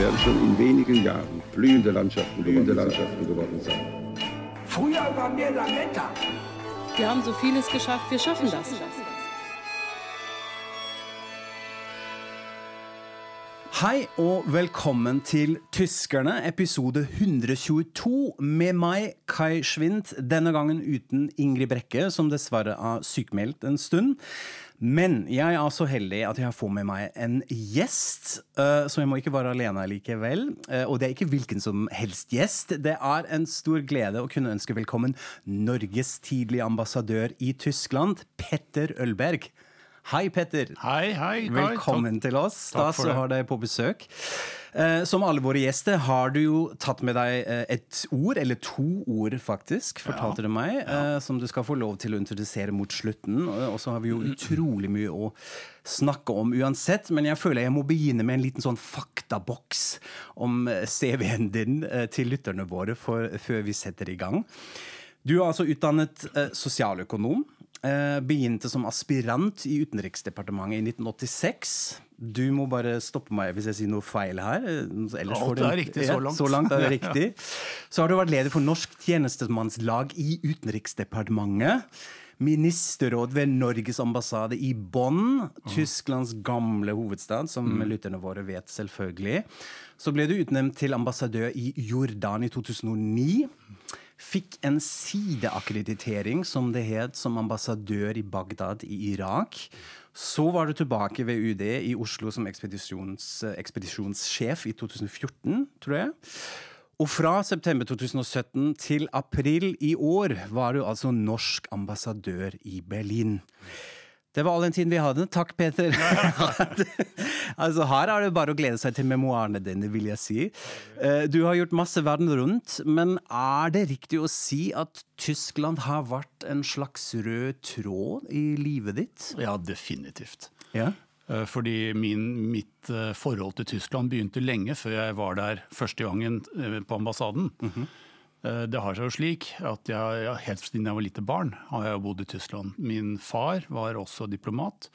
Werden schon in wenigen Jahren blühende Landschaften, blühende Landschaften geworden sein. Früher waren wir Lametta. Wir haben so vieles geschafft, wir schaffen das. Hei og velkommen til Tyskerne, episode 122, med meg, Kai Schwint, denne gangen uten Ingrid Brekke, som dessverre er sykemeldt en stund. Men jeg er så heldig at jeg får med meg en gjest, eh, så jeg må ikke være alene likevel. Eh, og det er ikke hvilken som helst gjest. Det er en stor glede å kunne ønske velkommen Norges tidlige ambassadør i Tyskland, Petter Ølberg. Hei, Petter. Hei, hei. Kai. Velkommen Takk- til oss. Takk Stas å ha deg på besøk. Eh, Som alle våre gjester har du jo tatt med deg eh, et ord, eller to ord faktisk, fortalte du meg, eh, som du skal få lov til å introdusere mot slutten. Og så har vi jo utrolig mye å snakke om uansett, men jeg føler jeg må begynne med en liten sånn faktaboks om eh, CV-en din til lytterne våre for, før vi setter i gang. Du er altså utdannet eh, sosialøkonom. Eh, begynte som aspirant i Utenriksdepartementet i 1986. Du må bare stoppe meg hvis jeg sier noe feil her. ellers Alt er riktig så Ja, langt. Så langt er det riktig. Så har du vært leder for Norsk tjenestemannslag i Utenriksdepartementet. Ministerråd ved Norges ambassade i Bonn, Tysklands gamle hovedstad, som Mm. lytterne våre vet, selvfølgelig. Så ble du utnevnt til ambassadør i Jordan i 2009. Fikk en sideakkreditering, som det het, som ambassadør i Bagdad i Irak. Så var du tilbake ved UD i Oslo som ekspedisjons, ekspedisjonssjef i 2014, tror jeg. Og fra september 2017 til april i år var du altså norsk ambassadør i Berlin. Det var all den tiden vi hadde. Takk, Peter. altså, her er det bare å glede seg til memoarene dine, vil jeg si. Eh, Du har gjort masse verden rundt, men er det riktig å si at Tyskland har vært en slags rød tråd i livet ditt? Ja, definitivt. Ja. Eh, Fordi min, mitt eh, forhold til Tyskland begynte lenge før jeg var der første gangen på ambassaden. Eh, Det har seg jo slik at jeg, helt siden jeg var lite barn, har jeg bodd i Tyskland. Min far var også diplomat,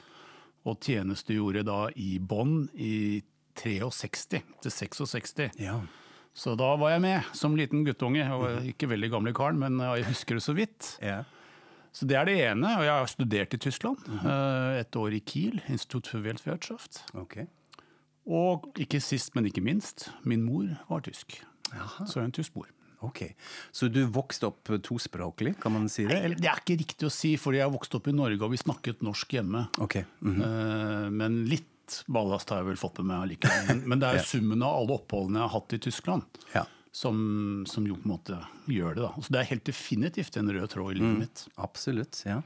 og tjenestegjorde da i Bonn i 63 til 66. Ja. Så da var jeg med som liten guttunge. Jeg var ikke veldig gamle karen, men jeg husker det så vidt. ja. Så det er det ene, og jeg har studert i Tyskland. eh, Et år i Kiel, Institutt for Weltwirtschaft. Okay. Og ikke sist, men ikke minst, min mor var tysk. Så jeg er en tysk mor. Ok. Så du vokste opp tospråklig, kan man si det? Eller? Det er ikke riktig å si, fordi jeg vokste opp i Norge og vi snakket norsk hjemme. Ok. Mm -hmm. Men litt ballast har jeg vel fått med meg allikevel. Men- Men det er jo summen av alle oppholdene jeg har hatt i Tyskland, Ja. Som, som jo på en måte gjør det. da. Så det er helt definitivt en rød tråd i Mm. livet mitt. Absolutt. ja.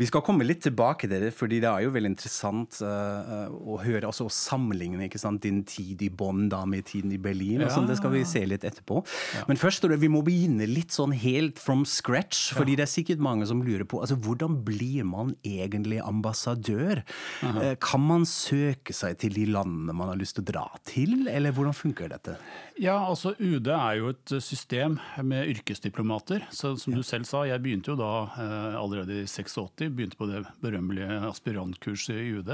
Vi skal komme litt tilbake til det, fordi det er jo veldig interessant uh, å høre altså å sammenligne ikke sant, din tid i Bonn da med tiden i Berlin. og sånn, Det skal vi se litt etterpå. Men først vi må begynne litt sånn helt from scratch. fordi det er sikkert mange som lurer på altså hvordan blir man egentlig ambassadør? Eh, Kan man søke seg til de landene man har lyst til å dra til, eller hvordan funker dette? Ja, altså UD er jo et system med yrkesdiplomater. Så som du selv sa, jeg begynte jo da eh, allerede i 86, begynte på det berømmelige aspirantkurset i UD.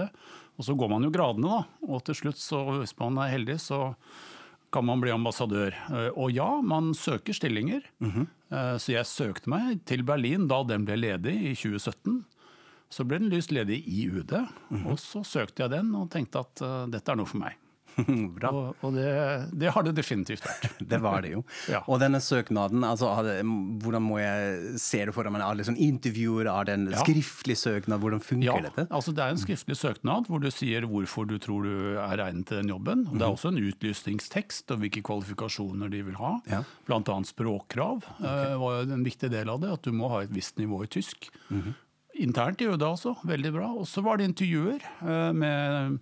Og så går man jo gradene, da. Og til slutt, så hvis man er heldig, så kan man bli ambassadør. Eh, Og ja, man søker stillinger. Eh, Så jeg søkte meg til Berlin da den ble ledig i 2017. Så ble den lyst ledig i UD, og så søkte jeg den og tenkte at eh, dette er noe for meg. Bra. Og, og det, det har det definitivt vært. Det var det jo. Ja. Og denne søknaden, altså, hvordan må jeg se det for meg? Er det sånn intervjuer, er det en Ja. skriftlig søknad? Hvordan funker Ja, dette? altså det er en skriftlig søknad hvor du sier hvorfor du tror du er egnet til den jobben. Og Det er også en utlysningstekst og hvilke kvalifikasjoner de vil ha. Ja. Annet språkkrav okay. var en viktig del av det. At du må ha et visst nivå i tysk. Internt i UD altså, veldig bra. Og så var det intervjuer eh, med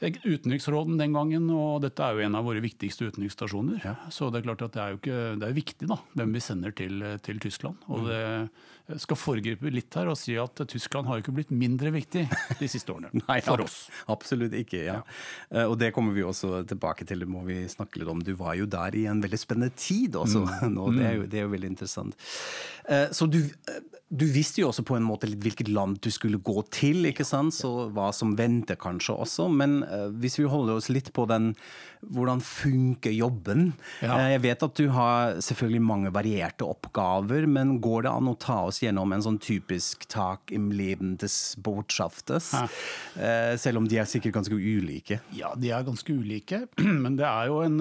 Utenriksråden den gangen, og dette er jo en av våre viktigste utenriksstasjoner. Så det er klart at det er jo ikke, det er viktig da, hvem vi sender til, til Tyskland. Og det jeg skal foregripe litt her og si at Tyskland har jo ikke blitt mindre viktig de siste årene. Nei, for oss. Absolutt ikke. ja. ja. Og det kommer vi også tilbake til. Det må vi snakke litt om. Du var jo der i en veldig spennende tid også. Nå, det, er jo, det er jo veldig interessant. Eh, Så du, eh, du visste jo også på en måte litt hvilket land du skulle gå til, ikke sant? Så hva som venter kanskje også. Men eh, hvis vi holder oss litt på den hvordan funker jobben? Ja. Eh, Jeg vet at du har selvfølgelig mange varierte oppgaver, men går det an å ta oss gjennom en sånn typisk tak im Leben des Botschaftes? Ja. Eh, Selv om de er sikkert ganske ulike. Ja, de er ganske ulike, men det er jo en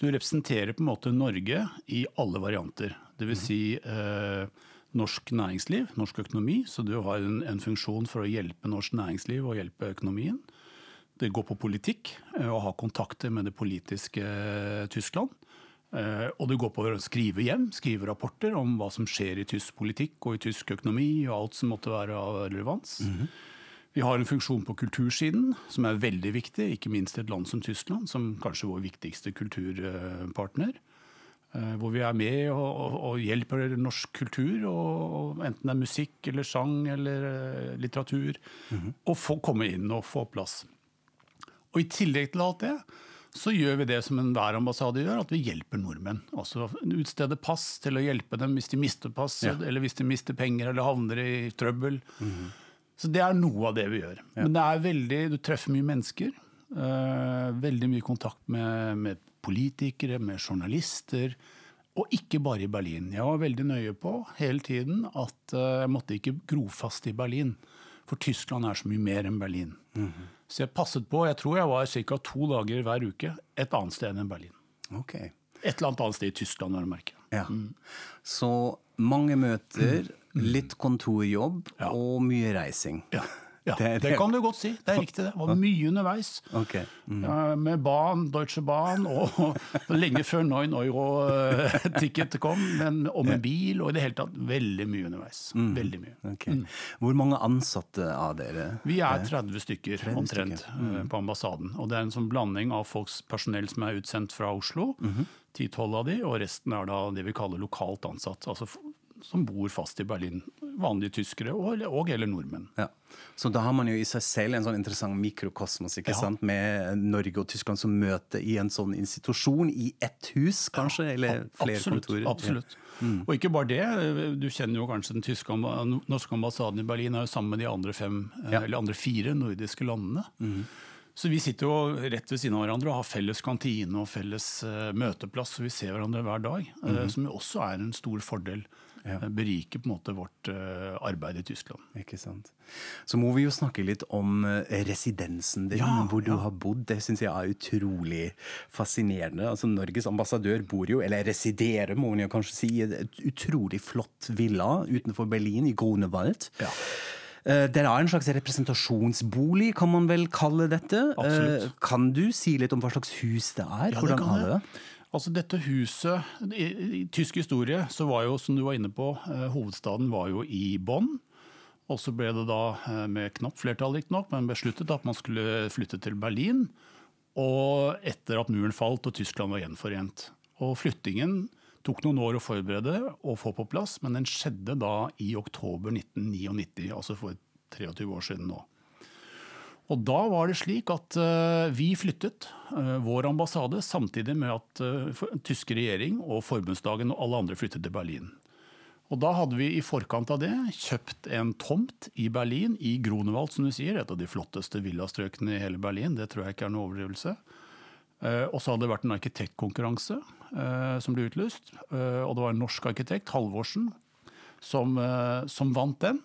Du representerer på en måte Norge i alle varianter. Det vil si eh, norsk næringsliv, norsk økonomi. Så du har en, en funksjon for å hjelpe norsk næringsliv og hjelpe økonomien. Det går på politikk, eh, å ha kontakter med det politiske eh, Tyskland. Eh, Og det går på å skrive hjem, skrive rapporter om hva som skjer i tysk politikk og i tysk økonomi, og alt som måtte være av relevans. Vi har en funksjon på kultursiden som er veldig viktig, ikke minst i et land som Tyskland, som kanskje er vår viktigste kulturpartner. Eh, Hvor vi er med og, og, og hjelper norsk kultur, og, enten det er musikk eller sang eller eh, litteratur, å få komme inn og få plass. Og i tillegg til alt det, så gjør vi det som enhver ambassade gjør, at vi hjelper nordmenn. Altså utstede pass til å hjelpe dem hvis de mister passet, eller hvis de mister penger eller havner i trøbbel. Så det er noe av det vi gjør. Men det er veldig, du treffer mye mennesker. Uh, veldig mye kontakt med, med politikere, med journalister. Og ikke bare i Berlin. Jeg var veldig nøye på hele tiden at eh, jeg måtte ikke gro fast i Berlin. For Tyskland er så mye mer enn Berlin. Så jeg passet på. Jeg tror jeg var ca. to dager hver uke et annet sted enn Berlin. Okay. Et eller annet annet sted i Tyskland, jeg merke. Ja. Så mange møter, litt kontorjobb Ja. og mye reising. Ja, ja Det- det, kan du godt si. Det er riktig, det. Var mye underveis. Okay. Mm. Med Bahn, Deutsche Bahn, og lenge før 9 euro-ticket kom. Men, og med bil, og i det hele tatt veldig mye underveis. Veldig mye. Ok. Hvor mange ansatte av dere? Vi er 30 stykker 30 omtrent stykker. eh, på ambassaden. Og det er en sånn blanding av folks personell som er utsendt fra Oslo, 10-12 av de, og resten er da det vi kaller lokalt ansatt. Altså som bor fast i Berlin. Vanlige tyskere og, og eller nordmenn. Ja. Så da har man jo i seg selv en sånn interessant mikrokosmos ikke Ja. sant? med Norge og Tyskland som møter i en sånn institusjon, i ett hus kanskje, eller flere absolutt, kontorer. Absolutt. Og ikke bare det. Du kjenner jo kanskje den tyske norske ambassaden i Berlin er jo sammen med de andre, fem, eh, andre fire nordiske landene. Så vi sitter jo rett ved siden av hverandre og har felles kantine og felles eh, møteplass. Så vi ser hverandre hver dag, eh, som jo også er en stor fordel. Ja. Berike Beriker på en måte vårt eh, arbeid i Tyskland. Ikke sant. Så må vi jo snakke litt om eh, residensen din, Ja, hvor du ja. har bodd. Det syns jeg er utrolig fascinerende. Altså Norges ambassadør bor jo, eller residerer må man jo kanskje si, i et utrolig flott villa utenfor Berlin, i Grunewald. Ja. Eh, Det er en slags representasjonsbolig, kan man vel kalle dette. Absolutt. Eh, Kan du si litt om hva slags hus det er? Ja, det Hvordan kan har jeg. Altså dette huset, i, I tysk historie så var jo, som du var inne på, eh, hovedstaden var jo i Bonn. Og så ble det da, eh, med knapt flertall riktignok, men besluttet at man skulle flytte til Berlin. Og etter at muren falt og Tyskland var gjenforent. Og flyttingen tok noen år å forberede og få på plass, men den skjedde da i oktober 1999, altså for 23 år siden nå. Og da var det slik at eh, vi flyttet eh, vår ambassade samtidig med at uh, tyske regjering og forbundsdagen og alle andre flyttet til Berlin. Og da hadde vi i forkant av det kjøpt en tomt i Berlin, i Grunewald, som du sier. Et av de flotteste villastrøkene i hele Berlin. Det tror jeg ikke er noen overdrivelse. Eh, og så hadde det vært en arkitektkonkurranse eh, som ble utlyst. Eh, og det var en norsk arkitekt, Halvorsen, som, eh, som vant den.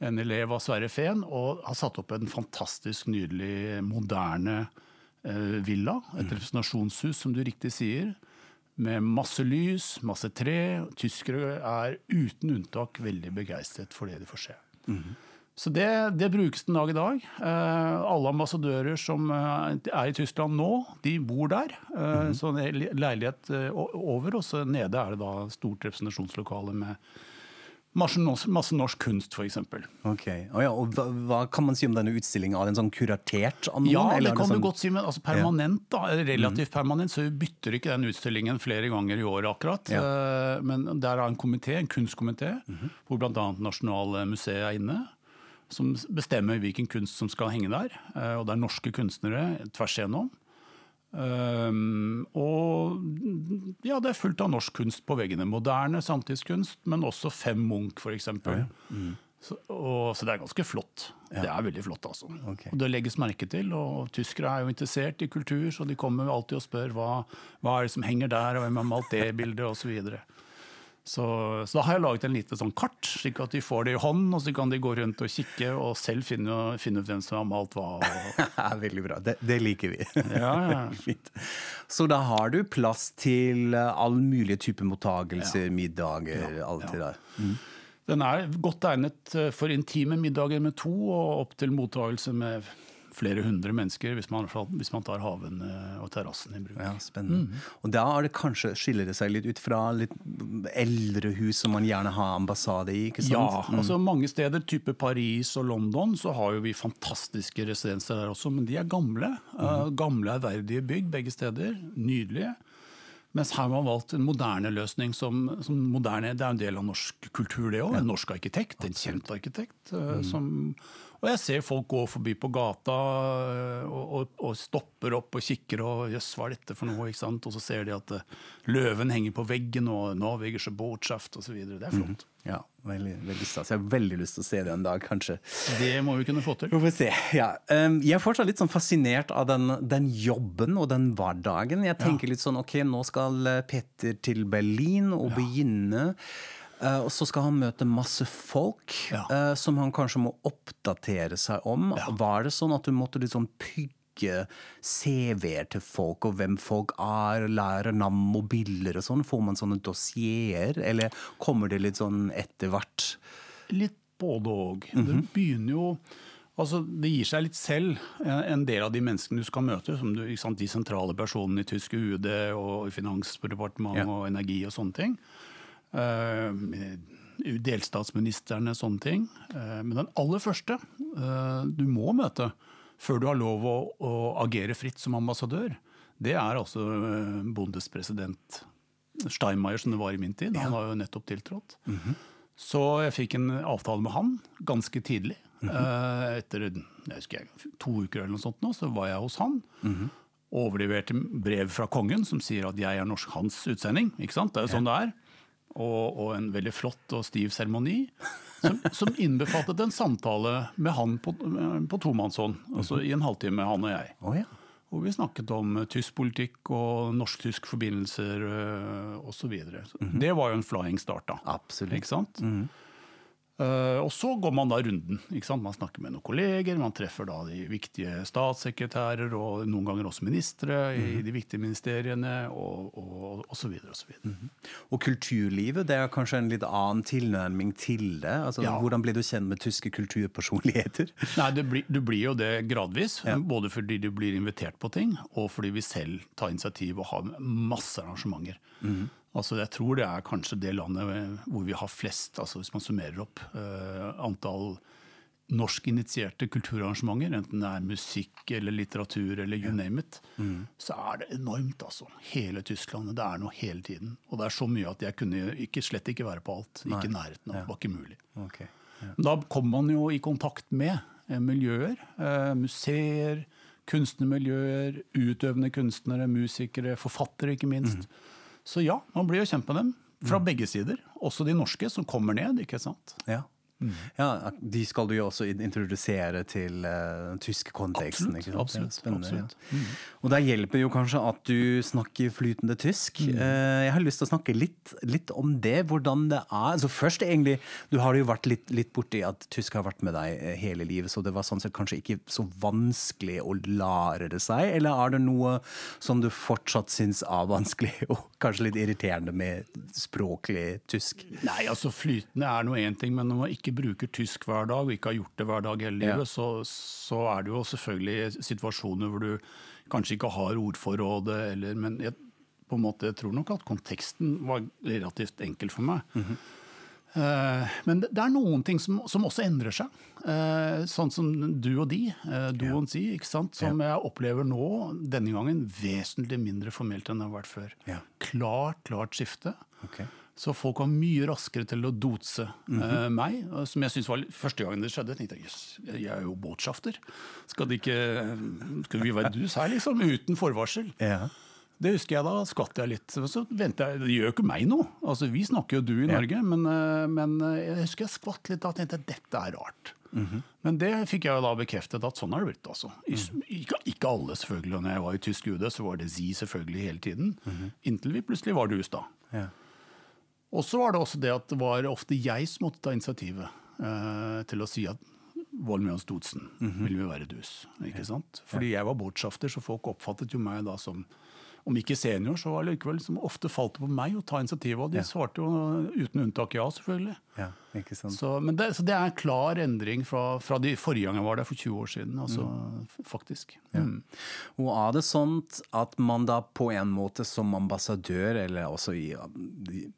En elev av Sverre Fehn, og har satt opp en fantastisk nydelig, moderne eh, villa. Et representasjonshus, som du riktig sier. Med masse lys, masse tre. Tyskere er uten unntak veldig begeistret for det de får se. Så det, det brukes den dag i dag. Eh, alle ambassadører som eh, er i Tyskland nå, de bor der. Eh, Så en leilighet over, og så nede er det da stort representasjonslokale med Masse, norsk- masse norsk kunst, f.eks. Ok, Oh, ja, og hva, hva kan man si om denne utstillingen? Er den sånn kuratert av noen? Ja, det kan sånn... du godt si, men altså permanent, da, eller relativt permanent, så vi bytter ikke den utstillingen flere ganger i året akkurat. Ja. Eh, Men der er en komité, en kunstkomité, hvor bl.a. Nasjonalmuseet er inne. Som bestemmer hvilken kunst som skal henge der. Eh, Og det er norske kunstnere tvers igjennom. Um, og ja, det er fullt av norsk kunst på veggene. Moderne samtidskunst, men også Fem Munch, f.eks. Så, og- så det er ganske flott. Det er veldig flott, altså. Okay. Og det legges merke til. Og tyskere er jo interessert i kultur, så de kommer alltid og spør hva, hva er det som henger der, og hvem har malt det bildet, osv. Så, så da har jeg laget en lite sånn kart, slik at de får det i hånd, og så kan de gå rundt og kikke og selv finne, finne ut hvem som har malt hva. Ja, veldig bra. Det, det liker vi. Ja, ja. Så da har du plass til eh, all mulig type mottagelser, middager, alt det der. Den er godt egnet eh, for intime middager med to, og opp til mottagelse med flere hundre mennesker, hvis man, hvis man tar haven eh, og terrassen i bruk. Ja, spennende. Og da er det kanskje, skiller det seg litt ut fra litt eldre hus som man gjerne har ambassade i, ikke sant? Ja, altså mange steder, type Paris og London, så har jo vi fantastiske residenser der også, men de er gamle. eh, gamle, ærverdige bygg begge steder. Nydelige. Mens her har man valgt en moderne løsning som, som moderne, Det er en del av norsk kultur, det òg. En norsk arkitekt, en kjent arkitekt. mm. Som, og jeg ser folk gå forbi på gata eh, og, og, og stopper opp og kikker og jøss, hva er dette for noe? ikke sant? Og så ser de at eh, løven henger på veggen og Norwegische Botschaft osv. Det er flott. Ja, veldig, veldig stas. Jeg har veldig lyst til å se det en dag, kanskje. Det må vi kunne få til. Vi får se. Ja. Jeg er fortsatt litt sånn fascinert av den, den jobben og den hverdagen. Jeg tenker litt sånn ok, nå skal eh, Petter til Berlin og begynne. Eh, og så skal han møte masse folk Ja. eh, som han kanskje må oppdatere seg om. Var det sånn at du måtte liksom pygge CV-er til folk, og hvem folk er, lære navn og bilder og sånn? Får man sånne dossierer, eller kommer det litt sånn etter hvert? Litt både og. Det begynner jo Altså, Det gir seg litt selv, en del av de menneskene du skal møte. som du, sant, De sentrale personene i tysk UD og Finansdepartementet Ja. og energi og sånne ting. Eh, delstatsministrene, sånne ting. Eh, men den aller første eh, du må møte før du har lov å, å agere fritt som ambassadør, det er altså bondespresident Steinmeier, som det var i min tid. Han har jo nettopp tiltrådt. Så jeg fikk en avtale med han ganske tidlig. Eh, Etter jeg husker jeg, to uker eller noe sånt nå, så var jeg hos han. Overleverte brev fra kongen som sier at jeg er norsk hans utsending. ikke sant? Det er jo sånn det er. Og, og en veldig flott og stiv seremoni. Som, som innbefattet en samtale med han på, på tomannshånd. Altså i en halvtime, han og jeg. Oh, ja. Hvor vi snakket om eh, tysk politikk og norsk-tysk forbindelser osv. Mm -hmm. Det var jo en flying start, da. Absolutt. Ikke sant? Eh, og så går man da runden. Man snakker med noen kolleger, man treffer da de viktige statssekretærer og noen ganger også ministre i de viktige ministeriene, og, og, og så videre og så videre. Og kulturlivet, det er kanskje en litt annen tilnærming til det? Altså, Ja. Hvordan blir du kjent med tyske kulturpersonligheter? Nei, Du blir, du blir jo det gradvis. Både fordi du blir invitert på ting, og fordi vi selv tar initiativ og har masse arrangementer. Altså, jeg tror det er kanskje det landet hvor vi har flest, altså hvis man summerer opp eh, antall norskinitierte kulturarrangementer, enten det er musikk eller litteratur eller you name it, så er det enormt, altså. Hele Tysklandet. Det er noe hele tiden. Og det er så mye at jeg kunne ikke, slett ikke være på alt. Ikke i nærheten av. Det var ikke mulig. Ok. Da kommer man jo i kontakt med eh, miljøer. Eh, museer, kunstnermiljøer, utøvende kunstnere, musikere, forfattere ikke minst. Så ja, man blir jo kjent med dem. Fra begge sider. Også de norske som kommer ned. ikke sant? Ja. Ja. De skal du jo også introdusere til uh, tysk konteksten. Absolutt, ikke absolutt, Ja, absolutt. Mm. Og det hjelper jo kanskje at du snakker flytende tysk. Mm. Uh, jeg har lyst til å snakke litt, litt om det, hvordan det er. Altså først egentlig, Du har jo vært litt, litt borti at tysk har vært med deg eh, hele livet, så det var sånn sett kanskje ikke så vanskelig å lære det seg? Eller er det noe som du fortsatt syns er vanskelig, og kanskje litt irriterende med språklig tysk? Nei, altså Flytende er nå én ting, men når man ikke bruker tysk hver dag, og ikke har gjort det hver dag hele livet, Ja. så, så er det jo selvfølgelig situasjoner hvor du kanskje ikke har ordforrådet, eller Men jeg, på en måte, jeg tror nok at konteksten var relativt enkel for meg. Eh, Men det er noen ting som, som også endrer seg. Eh, Sånn som du og de, du du og si, ikke sant? som jeg opplever nå, denne gangen, vesentlig mindre formelt enn det har vært før. Ja. Klart, klart skifte. Ok. Så folk var mye raskere til å dotse -hmm. meg. Som jeg synes var Første gangen det skjedde, tenkte jeg jøss, jeg er jo båtsjafter Skal, ikke, skal vi være dus her, liksom? Uten forvarsel. Ja. Det husker jeg da, skvatt jeg litt. Så ventet jeg, Det gjør jo ikke meg noe. Altså, Vi snakker jo du i Norge, men, eh, men eh, jeg husker jeg skvatt litt da og tenkte dette er rart. Men det fikk jeg jo da bekreftet at sånn har det blitt. altså. I- Ikke, ikke alle, selvfølgelig. Når jeg var i tysk UD, så var det Si selvfølgelig hele tiden. Inntil vi plutselig var dus, da. Ja. Og så var det også det at det var ofte jeg som måtte ta initiativet eh, til å si at Volmian Stodsen vil vi være dus. ikke sant? Fordi jeg var bortsafter, så folk oppfattet jo meg da som om ikke senior, så var det likevel som ofte falt det på meg å ta initiativet. Og de svarte jo uten unntak ja, selvfølgelig. ja, ikke sant. Så, men det, så det er en klar endring fra, fra de forrige gang jeg var der for 20 år siden. altså mm. faktisk. Mm. Og er det sånn at man da på en måte som ambassadør, eller også i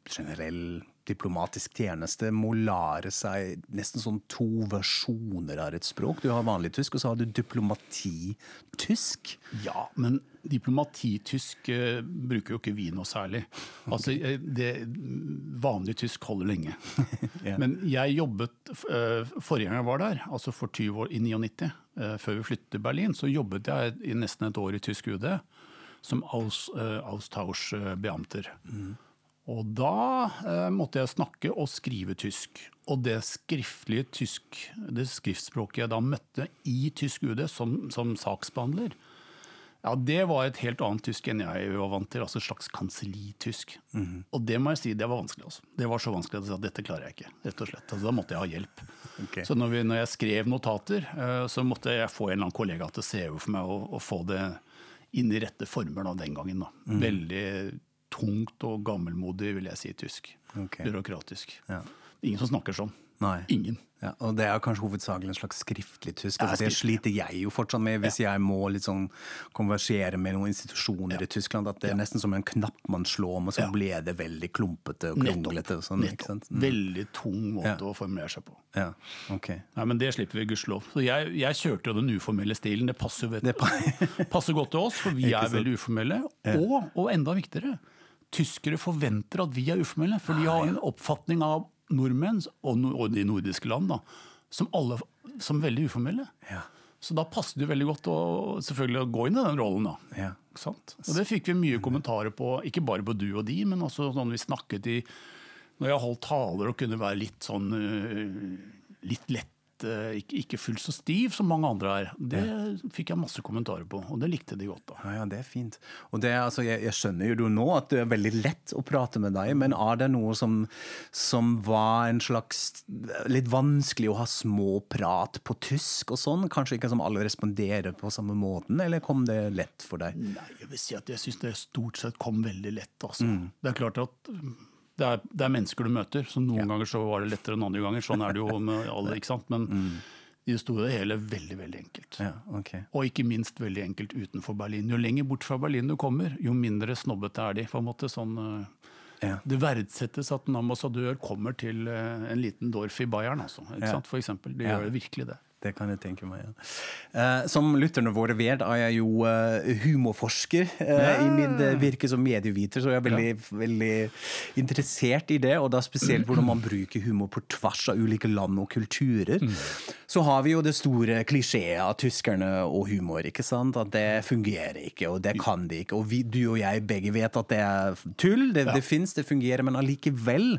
generell diplomatisk tjeneste, må lære seg nesten sånn to versjoner av et språk? Du har vanlig tysk, og så har du diplomatitysk. Ja, men diplomatitysk eh, bruker jo ikke vi noe særlig. Altså, eh, det, Vanlig tysk holder lenge. yeah. Men jeg jobbet eh, forrige gang jeg var der, altså for 20 år, i 99, eh, før vi flyttet til Berlin, så jobbet jeg i nesten et år i tysk UD som aus, austauschbeamter. Og da eh, måtte jeg snakke og skrive tysk. Og det skriftlige tysk, det skriftspråket jeg da møtte i tysk UD som, som saksbehandler, ja, det var et helt annet tysk enn jeg var vant til. altså et slags kansellitysk. Og det må jeg si, det var vanskelig. Også. Det var så vanskelig at jeg sa dette klarer jeg ikke. rett og slett. Altså, da måtte jeg ha hjelp. Okay. Så når, vi, når jeg skrev notater, eh, så måtte jeg få en eller annen kollega til å se over for meg og, og få det inn i rette former da, den gangen. da. Veldig tungt og gammelmodig, vil jeg si, tysk. Okay. Byråkratisk. Ja. Ingen som snakker sånn. Nei. Ingen. Ja, og det er kanskje hovedsakelig en slags skriftlig tysk. Ja, Altså, det sliter jeg jo fortsatt med hvis jeg må sånn konversere med noen institusjoner i Tyskland. At det er nesten som en knapp man slår om, og så Ja. ble det veldig klumpete og kronglete. Sånn? Mm. Veldig tung måte Ja. å formulere seg på. Ja, ok. Nei, men Det slipper vi gudskjelov. Så jeg, jeg kjørte jo den uformelle stilen. Det passer, vet, Det pa- passer godt til oss, for vi er veldig uformelle. Og, og enda viktigere, tyskere forventer at vi er uformelle. For de har en oppfatning av nordmenn, og, de nordiske land, da, som, alle, som veldig uformelle. Ja. Så da passet det veldig godt å, selvfølgelig å gå inn i den rollen. da. Ja. Sant? Og det fikk vi mye kommentarer på, ikke bare på du og de, men også sånn vi snakket i Når jeg holdt taler og kunne være litt sånn øh, litt lett, ikke, ikke fullt så stiv som mange andre er. Det fikk jeg masse kommentarer på, og det likte de godt. da. Ja, ja, det er fint. Og det, altså, jeg, jeg skjønner jo nå at det er veldig lett å prate med deg, men er det noe som, som var en slags Litt vanskelig å ha småprat på tysk og sånn? Kanskje ikke som alle responderer på samme måten, eller kom det lett for deg? Nei, jeg vil si at jeg syns det stort sett kom veldig lett. Altså. Det er klart at det er, det er mennesker du møter, så noen ganger så var det lettere enn andre ganger. Sånn er det jo med alle, ikke sant. Men i det store og hele veldig, veldig enkelt. Ja, okay. Og ikke minst veldig enkelt utenfor Berlin. Jo lenger bort fra Berlin du kommer, jo mindre snobbete er de. på en måte sånn... eh, Ja. Det verdsettes at en ambassadør kommer til eh, en liten Dorf i Bayern, altså, ikke Ja. sant, for eksempel. Det Ja. gjør det virkelig det. Det kan jeg tenke meg, ja. Eh, som lytterne våre vet, er jeg jo eh, humorforsker eh, i mitt eh, virke som medieviter, så jeg er veldig, veldig interessert i det, og da spesielt hvordan man bruker humor på tvers av ulike land og kulturer. Så har vi jo det store klisjeet av tyskerne og humor, ikke sant? At det fungerer ikke, og det kan de ikke. Og vi, du og jeg begge vet at det er tull, det, det fins, det fungerer, men allikevel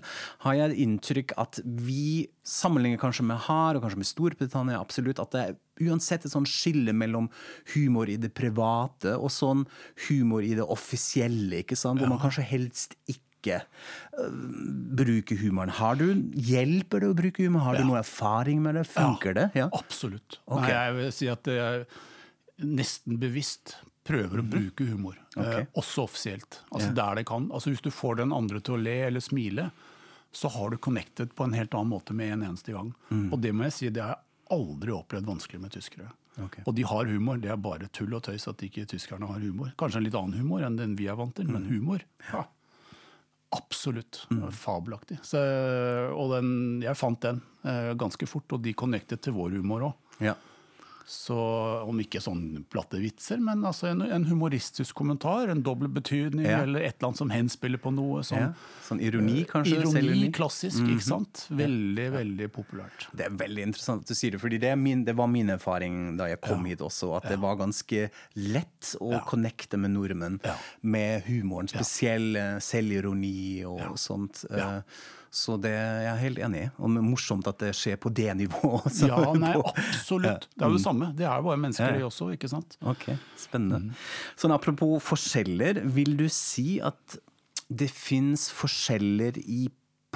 har jeg inntrykk at vi sammenligner kanskje med Har og kanskje med Storbritannia, absolutt, at det er uansett et sånt skille mellom humor i det private og sånn humor i det offisielle, ikke sant? Hvor man kanskje helst ikke øh, bruke humoren. Har du, hjelper det å bruke humor? Har du noe erfaring med det? Funker det? Ja. Absolutt. Okay. Nei, jeg vil si at jeg nesten bevisst prøver å bruke humor. okay. Eh, også offisielt. Altså der det kan. Altså Hvis du får den andre til å le eller smile, så har du connected på en helt annen måte med en eneste gang. Mm. Og det må jeg si, det har jeg aldri opplevd vanskelig med tyskere. Okay. Og de har humor. Det er bare tull og tøys at ikke tyskerne har humor. Kanskje en litt annen humor enn den vi er vant til, men Mhm. humor. Ja. Absolutt. Fabelaktig. Så, og den, jeg fant den eh, ganske fort, og de connectet til vår humor òg. Ja. Så om ikke sånn platte vitser, men altså en, en humoristisk kommentar, en dobbel betydning, Ja. eller et eller annet som henspiller på noe. Sånn, ja. Sånn ironi, kanskje? Ironi, klassisk, ikke sant? Veldig, veldig populært. Det er veldig interessant at du sier det, fordi det, min, det var min erfaring da jeg kom hit også, at det var ganske lett å Ja. connecte med nordmenn Ja. med humoren, spesiell eh, selvironi og sånt. Ja. Så det er jeg helt enig i. Og morsomt at det skjer på det nivået. også. Ja, nei, absolutt. Det er jo det samme. Det er jo bare mennesker, Ja. de også, ikke sant? Ok, spennende. Mm. Sånn apropos forskjeller, vil du si at det fins forskjeller i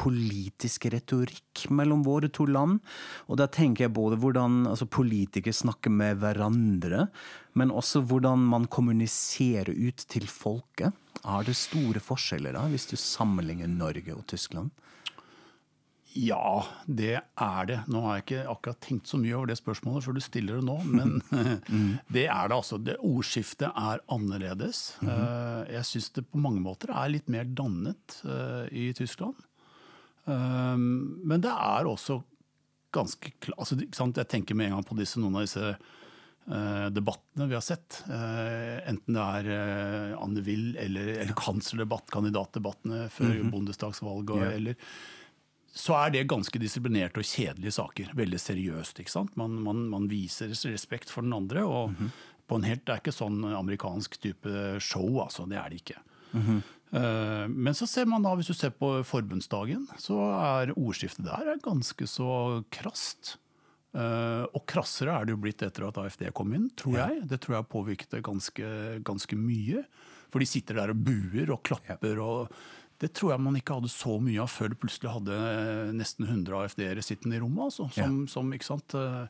politisk retorikk mellom våre to land? Og da tenker jeg både hvordan altså, politikere snakker med hverandre, men også hvordan man kommuniserer ut til folket. Er det store forskjeller da, hvis du sammenligner Norge og Tyskland? Ja, det er det. Nå har jeg ikke akkurat tenkt så mye over det spørsmålet før du stiller det nå, men det er det altså. Det Ordskiftet er annerledes. Eh, Jeg syns det på mange måter er litt mer dannet eh, i Tyskland. Eh, Men det er også ganske klart altså. Jeg tenker med en gang på disse, noen av disse debattene vi har sett. Enten det er Anne Will eller, eller kanslerdebatt, kandidatdebattene før bondestagsvalget, Ja. eller så er det ganske disiplinerte og kjedelige saker. Veldig seriøst. ikke sant? Man, man, man viser respekt for den andre. og på en helt, Det er ikke sånn amerikansk type show, altså. Det er det ikke. Eh, men så ser man da, hvis du ser på forbundsdagen, så er ordskiftet der er ganske så krast. Uh, og krassere er det jo blitt etter at AFD kom inn, tror jeg. Det tror jeg påvirket det ganske, ganske mye. For de sitter der og buer og klapper. og det tror jeg man ikke hadde så mye av før du plutselig hadde eh, nesten 100 AFD-ere sittende i rommet. Altså, som, som, ikke sant? eh,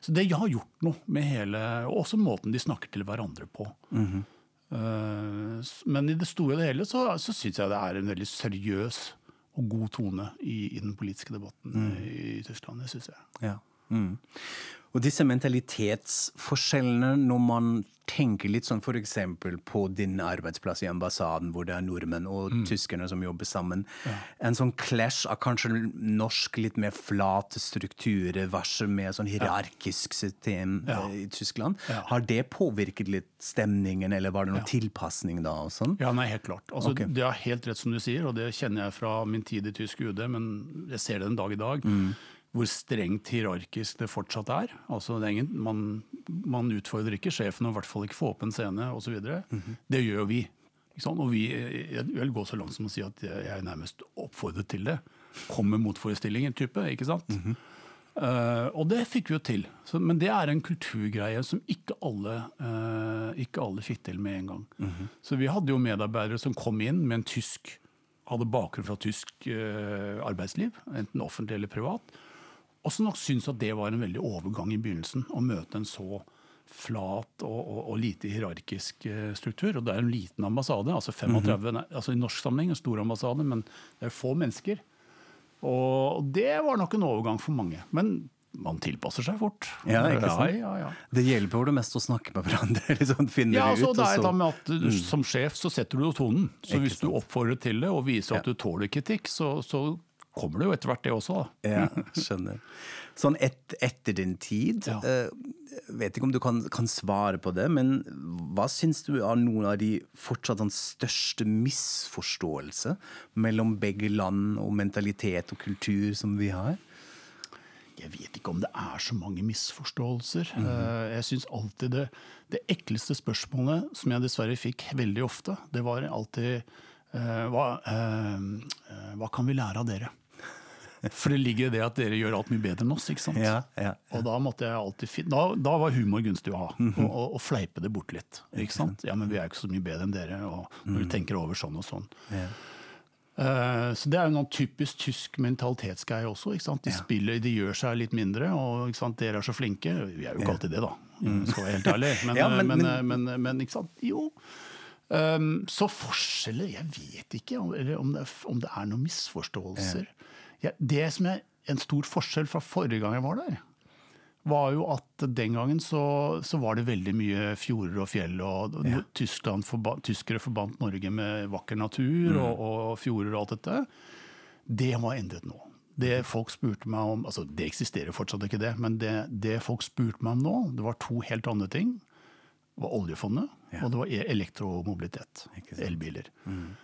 Så det har gjort noe med hele Og også måten de snakker til hverandre på. Mm -hmm. Men i det store og det hele så, så syns jeg det er en veldig seriøs og god tone i, i den politiske debatten i, i Tyskland. Det syns jeg. Ja. Mm. Og disse mentalitetsforskjellene, når man tenker litt sånn f.eks. på din arbeidsplass i ambassaden, hvor det er nordmenn og tyskerne som jobber sammen. En sånn clash av kanskje norsk litt mer flate strukturer versus mer sånn hierarkisk system Ja. eh, i Tyskland. Ja. Har det påvirket litt stemningen, eller var det noen tilpasning da? og sånn? Ja, nei, helt klart. Altså, okay. Det er helt rett som du sier, og det kjenner jeg fra min tid i tysk UD, men jeg ser det en dag i dag. Mm. Hvor strengt hierarkisk det fortsatt er. Altså, det er ingen, man, man utfordrer ikke sjefen, og i hvert fall ikke for åpen scene osv. Mhm. Det gjør jo vi. Og vi, jeg vil gå så langt som å si at jeg er nærmest oppfordret til det. Kom med motforestillinger, type. ikke sant? Mm -hmm. uh, og det fikk vi jo til. Så, men det er en kulturgreie som ikke alle, uh, ikke alle fikk til med en gang. Så vi hadde jo medarbeidere som kom inn med en tysk hadde bakgrunn fra tysk uh, arbeidsliv, enten offentlig eller privat, og som nok syntes at det var en veldig overgang i begynnelsen, å møte en så flat og, og, og lite hierarkisk eh, struktur. Og det er en liten ambassade, altså 35, nei, altså i norsk sammenheng en stor ambassade, men det er få mennesker. Og det var nok en overgang for mange. Men man tilpasser seg fort. Ja, ikke sant? Ja, ja, ja. Det hjelper jo det mest å snakke med hverandre. liksom finne Ja, det altså, ut. det er da med at mm. Som sjef så setter du jo tonen. Så Ikke hvis du oppfordrer til det og viser at du tåler kritikk, så, så kommer det jo etter hvert det også. da. Ja, skjønner. Sånn et, etter din tid, Ja. uh, vet ikke om du kan, kan svare på det, men hva syns du er noen av de fortsatt den største misforståelse mellom begge land og mentalitet og kultur som vi har? Jeg vet ikke om det er så mange misforståelser. Mm -hmm. Jeg synes alltid det, det ekleste spørsmålet som jeg dessverre fikk veldig ofte, det var alltid eh, hva, hva kan vi lære av dere? For det ligger i det at dere gjør alt mye bedre enn oss. ikke sant? Ja, ja. Og da måtte jeg alltid da, da var humor gunstig å ha. Mhm. og, og, og fleipe det bort litt. ikke sant? Ja, men vi er jo ikke så mye bedre enn dere. og Når du tenker over sånn og sånn. Mhm. Ja. Eh, Så Det er jo noen typisk tysk mentalitetsgreie også. De spiller, de gjør seg litt mindre, og dere er så flinke. Vi er jo ikke alltid det, da, skal være helt ærlig. Men, Mm. Ja, men, men- men, men, men, ikke sant? Jo. Um, så forskjeller Jeg vet ikke om, om, det, er, om det er noen misforståelser. Ja, det som er en stor forskjell fra forrige gang jeg var der, var jo at den gangen så, så var det veldig mye fjorder og fjell. og ja. forba, Tyskere forbandt Norge med vakker natur Mm. og, og fjorder og alt dette. Det var endret nå. Det folk spurte meg om, altså det eksisterer fortsatt ikke det, men det, det folk spurte meg om nå, det var to helt andre ting. Det var oljefondet, og det var e- elektromobilitet. Elbiler. sant.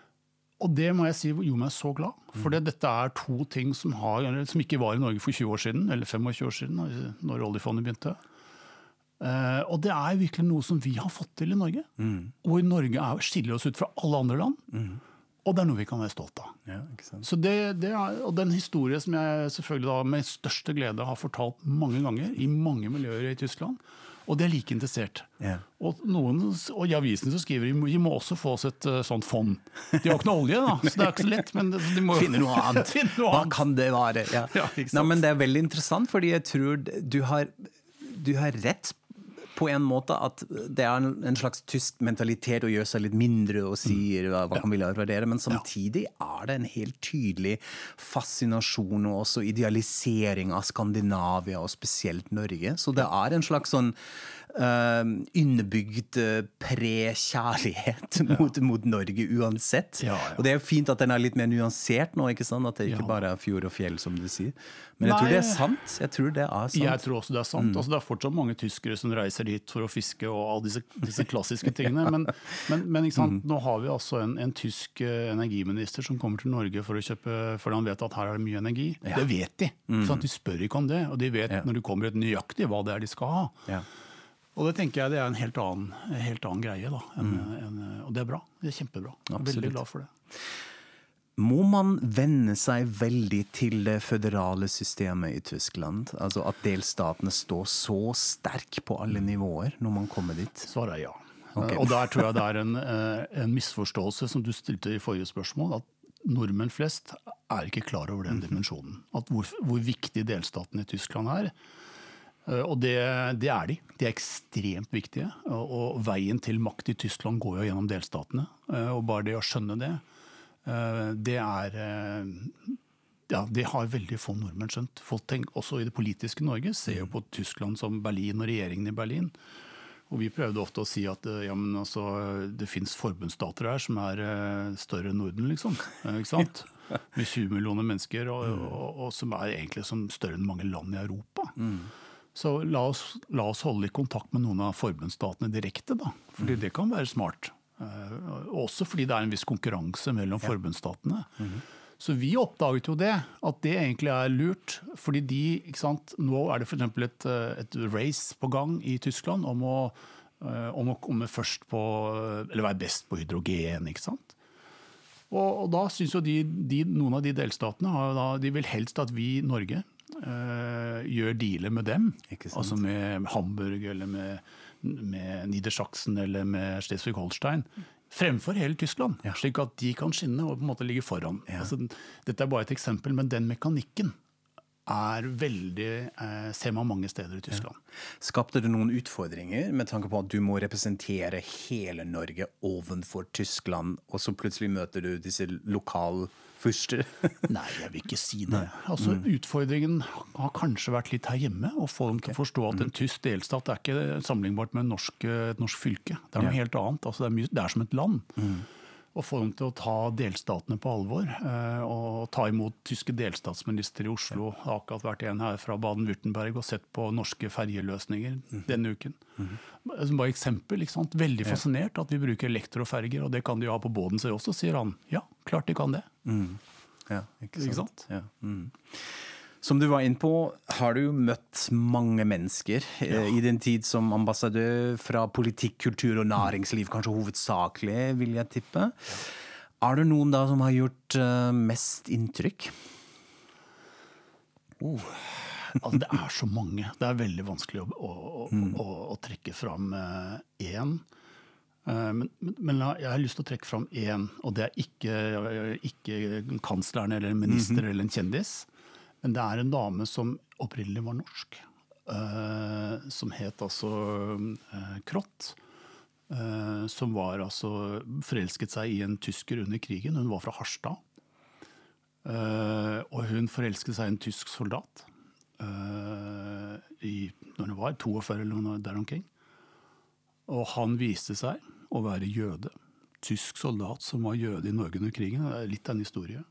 Og det må jeg si gjorde meg så glad. For dette er to ting som, har, som ikke var i Norge for 20 år siden, eller 25 år siden, når- oljefondet begynte. Eh, og det er virkelig noe som vi har fått til i Norge. Mm. Hvor Norge er, skiller oss ut fra alle andre land. Og det er noe vi kan være stolt av. Ja? Så det, det er, og den historie som jeg selvfølgelig da med største glede har fortalt mange ganger i mange miljøer i Tyskland, og de er like interessert. Ja. Og, noen, og i avisene så skriver de vi må også få oss et uh, sånt fond. De har ikke noe olje, da, så det er ikke så lett. Men de må Finne noe annet. finne noe Hva annet. kan det være? Ja. Ja? Nei, men det er veldig interessant, fordi jeg tror du har, du har rett på en måte at det er en, slags tysk mentalitet å gjøre seg litt mindre og si hva, hva kan vi vurdere, men samtidig er det en helt tydelig fascinasjon og også idealisering av Skandinavia, og spesielt Norge. Så det er en slags sånn uh, innebygd uh, pre-kjærlighet mot, mot Norge uansett. Ja, ja. Og det er jo fint at den er litt mer nyansert nå, ikke sant? At det ikke Ja. bare er fjord og fjell, som du sier. Men jeg tror det er sant. Jeg tror det er sant. Jeg tror også det er sant. Altså, det er fortsatt mange tyskere som reiser dit for å fiske og alle disse, disse klassiske tingene. Men, men, men sant? nå har vi altså en, en tysk eh, energiminister som kommer til Norge for å kjøpe, fordi han vet at her er det mye energi. Det vet de. Mm. Sant? De spør ikke om det, og de vet Ja. når det kommer nøyaktig hva det er de skal ha. Og det tenker jeg det er en helt annen, helt annen greie. Da, en, mm. en, og det er bra. Det er kjempebra. Absolutt. veldig glad for det. Må man venne seg veldig til det føderale systemet i Tyskland? Altså at delstatene står så sterk på alle nivåer når man kommer dit? Svaret er ja. Okay. Og der tror jeg det er en, eh, en misforståelse som du stilte i forrige spørsmål. At nordmenn flest er ikke klar over den dimensjonen. At hvor, hvor viktig delstaten i Tyskland er. Eh, Og det, det er de. De er ekstremt viktige. Og, veien til makt i Tyskland går jo gjennom delstatene. Eh, Og bare det å skjønne det, eh, det er ja, Det har veldig få nordmenn skjønt. Folk tenker, også i det politiske Norge ser jo på Tyskland som Berlin og regjeringen i Berlin. Og vi prøvde ofte å si at ja, men altså, det fins forbundsstater her som er større enn Norden, liksom. Med 20 millioner mennesker, og, og, og som er egentlig som større enn mange land i Europa. Så la oss, la oss holde i kontakt med noen av forbundsstatene direkte, da. Fordi det kan være smart. Eh, Også fordi det er en viss konkurranse mellom forbundsstatene. Så vi oppdaget jo det, at det egentlig er lurt. Fordi de, ikke sant, Nå er det f.eks. Et, eh, et race på gang i Tyskland om å, eh, om å komme først på Eller være best på hydrogen, ikke sant. Og, og da syns jo de, de, noen av de delstatene har da, de vil helst at vi i Norge gjør dealer med dem. Altså med Hamburg eller med, med Niedersachsen eller med Schleswig-Holstein. Fremfor hele Tyskland, slik at de kan skinne og på en måte ligge foran. Altså, dette er bare et eksempel, men den mekanikken er veldig, eh, ser man mange steder i Tyskland. Skapte det noen utfordringer med tanke på at du må representere hele Norge ovenfor Tyskland, og så plutselig møter du disse lokalfyrster? Nei, jeg vil ikke si det. Altså, Utfordringen har kanskje vært litt her hjemme. Å få dem til å forstå at en tysk delstat er ikke sammenlignbart med norsk, et norsk fylke. Det er noe helt annet. Altså, det, er mye, det er som et land. Å få dem til å ta delstatene på alvor. eh, Og ta imot tyske delstatsministre i Oslo. Det har akkurat vært en her fra Baden-Würtemberg og sett på norske ferjeløsninger denne uken. Som bare eksempel. Veldig fascinert at vi bruker elektroferger, og det kan de jo ha på båten sin også, sier han. Ja, klart de kan det. Ja, ikke sant? Ikke sant? Ja. Mm. Som du var inne på, har du møtt mange mennesker ja. i din tid som ambassadør fra politikk, kultur og næringsliv, kanskje hovedsakelig, vil jeg tippe. Er det noen da som har gjort eh, mest inntrykk? Altså, det er så mange. Det er veldig vanskelig å, å, å, å, å trekke fram eh, én. Eh, Men, men, men jeg har lyst til å trekke fram én, og det er ikke, ikke kansleren eller en minister eller en kjendis. Men det er en dame som opprinnelig var norsk. eh, som het altså eh, Krott. eh, som var altså forelsket seg i en tysker under krigen. Hun var fra Harstad. Eh, og hun forelsket seg i en tysk soldat. eh, I når hun var 42 eller noe der omkring. Og han viste seg å være jøde. Tysk soldat som var jøde i Norge under krigen. Det er litt av en historie.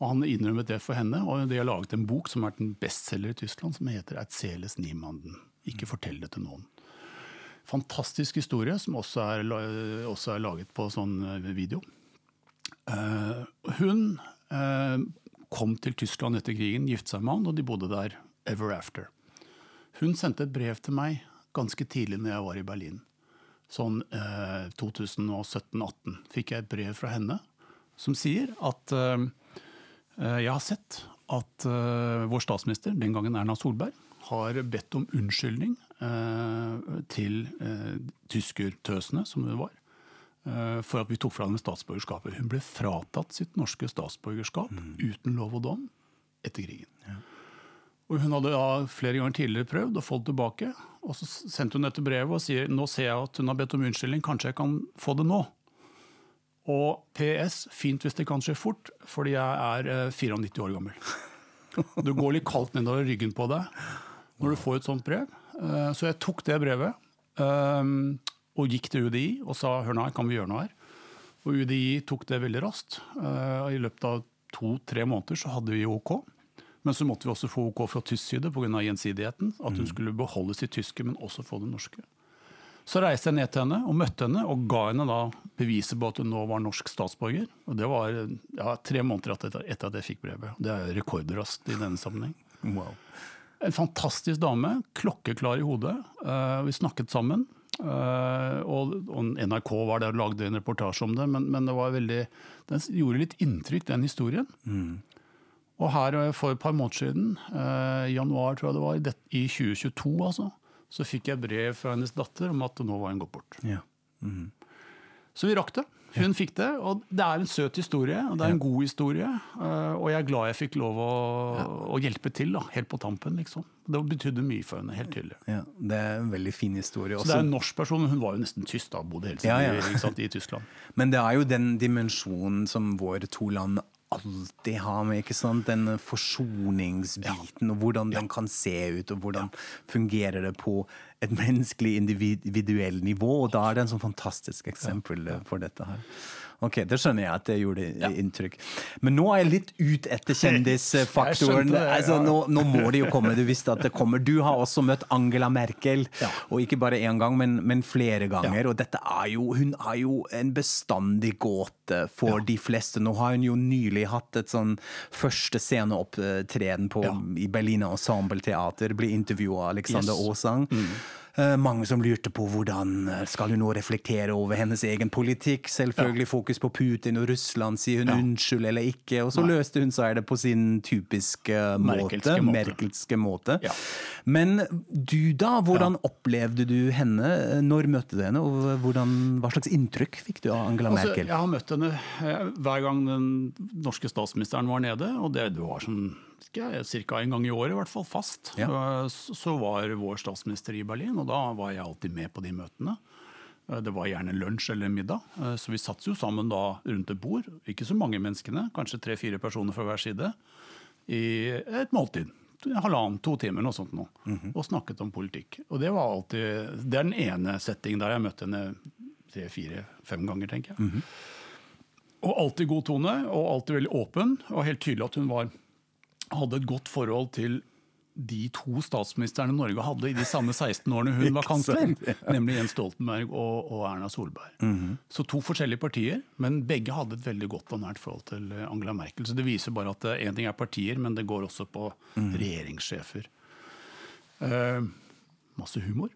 Og han innrømmet det for henne, og de har laget en bok som er en bestselger i Tyskland, som heter 'Erzeles niemanden'. Ikke fortell det til noen. Fantastisk historie, som også er, også er laget på sånn eh, video. Uh, hun uh, kom til Tyskland etter krigen, giftet seg med han, og de bodde der ever after. Hun sendte et brev til meg ganske tidlig når jeg var i Berlin. Sånn eh, 2017-18 fikk jeg et brev fra henne som sier at eh, eh, jeg har sett at eh, vår statsminister, den gangen Erna Solberg, har bedt om unnskyldning eh, til eh, tyskertøsene, som hun var, eh, for at vi tok fra henne statsborgerskapet. Hun ble fratatt sitt norske statsborgerskap uten lov og dom etter krigen. Og Hun hadde da flere ganger tidligere prøvd å få det tilbake. Og Så sendte hun dette brevet og sier nå ser jeg at hun har bedt om unnskyldning, kanskje jeg kan få det nå. Og PS, fint hvis det kan skje fort, fordi jeg er eh, 94 år gammel. Du går litt kaldt nedover ryggen på deg når du får et sånt brev. Eh, Så jeg tok det brevet eh, og gikk til UDI og sa hør nå kan vi gjøre noe her? Og UDI tok det veldig raskt. Eh, I løpet av to-tre måneder så hadde vi OK. Men så måtte vi også få OK fra tysk side pga. gjensidigheten. At hun skulle beholde sitt tyske, men også få det norske. Så reiste jeg ned til henne og møtte henne og ga henne da beviset på at hun nå var norsk statsborger. Og Det var ja, tre måneder etter, etter at jeg fikk brevet. Det er rekordraskt i denne sammenheng. En fantastisk dame, klokkeklar i hodet. Eh, vi snakket sammen. Uh, og, og NRK var der og lagde en reportasje om det, men, men det var veldig, den gjorde litt inntrykk, den historien. Og her eh, for et par måneder siden, eh, i januar tror jeg det var, i det- i 2022 altså, så fikk jeg brev fra hennes datter om at nå var hun gått bort. Ja. Så vi rakk det. Hun fikk det, og det er en søt historie, og det er en god historie. eh, Og jeg er glad jeg fikk lov å, å hjelpe til, da, helt på tampen, liksom. Det betydde mye for henne, helt tydelig. Ja, det er en veldig fin historie. Også. Så det er en norsk person, men hun var jo nesten tysk, da, bodde hele tiden Ja, ja. i Tyskland. men det er jo den dimensjonen som våre to land alltid har med. ikke sant? Den forsoningsbiten, og hvordan den kan se ut, og hvordan fungerer det på et menneskelig individuell nivå. Og da er det en sånn fantastisk eksempel for dette her. Ok, Det skjønner jeg at det gjorde inntrykk. Men nå er jeg litt ut etter kjendisfaktoren. Det, ja. altså, nå, nå må det jo komme. Du visste at det kommer. Du har også møtt Angela Merkel, og ikke bare én gang, men, men flere ganger. Og dette er jo, hun er jo en bestandig gåte for de fleste. Nå har hun jo nylig hatt et sånn første sceneopptreden på, i Berliner Ensemble Teater. Ble intervjua av Alexander Yes. Aasang. Eh, Mange som lurte på hvordan eh, skal hun nå reflektere over hennes egen politikk. Selvfølgelig fokus på Putin og Russland, sier hun unnskyld eller ikke? Og så løste hun seg det på sin typiske Merkelske måte. måte. Merkelske måte. Ja. Men du da, hvordan opplevde du henne? Når møtte du henne, og hvordan, hva slags inntrykk fikk du av Angela Altså, Merkel? jeg har møtt henne eh, hver gang den norske statsministeren var nede, og det var sånn ca. en gang i året, i hvert fall fast. Ja. Eh, Så, var vår statsminister i Berlin, og da var jeg alltid med på de møtene. Eh, Det var gjerne lunsj eller middag, eh, så vi satt jo sammen da rundt et bord. Ikke så mange menneskene, kanskje tre-fire personer fra hver side, i et måltid. Halvannen, to timer, noe sånt nå. Og snakket om politikk. Og det var alltid Det er den ene settingen der jeg møtte henne tre, fire, fem ganger, tenker jeg. Og alltid god tone, og alltid veldig åpen. Og helt tydelig at hun var, hadde et godt forhold til de to statsministrene Norge hadde i de samme 16 årene hun var kansler. Nemlig Jens Stoltenberg og, og Erna Solberg. Så to forskjellige partier, men begge hadde et veldig godt og nært forhold til eh, Angela Merkel. Så det viser bare at én ting er partier, men det går også på regjeringssjefer. Uh, masse humor.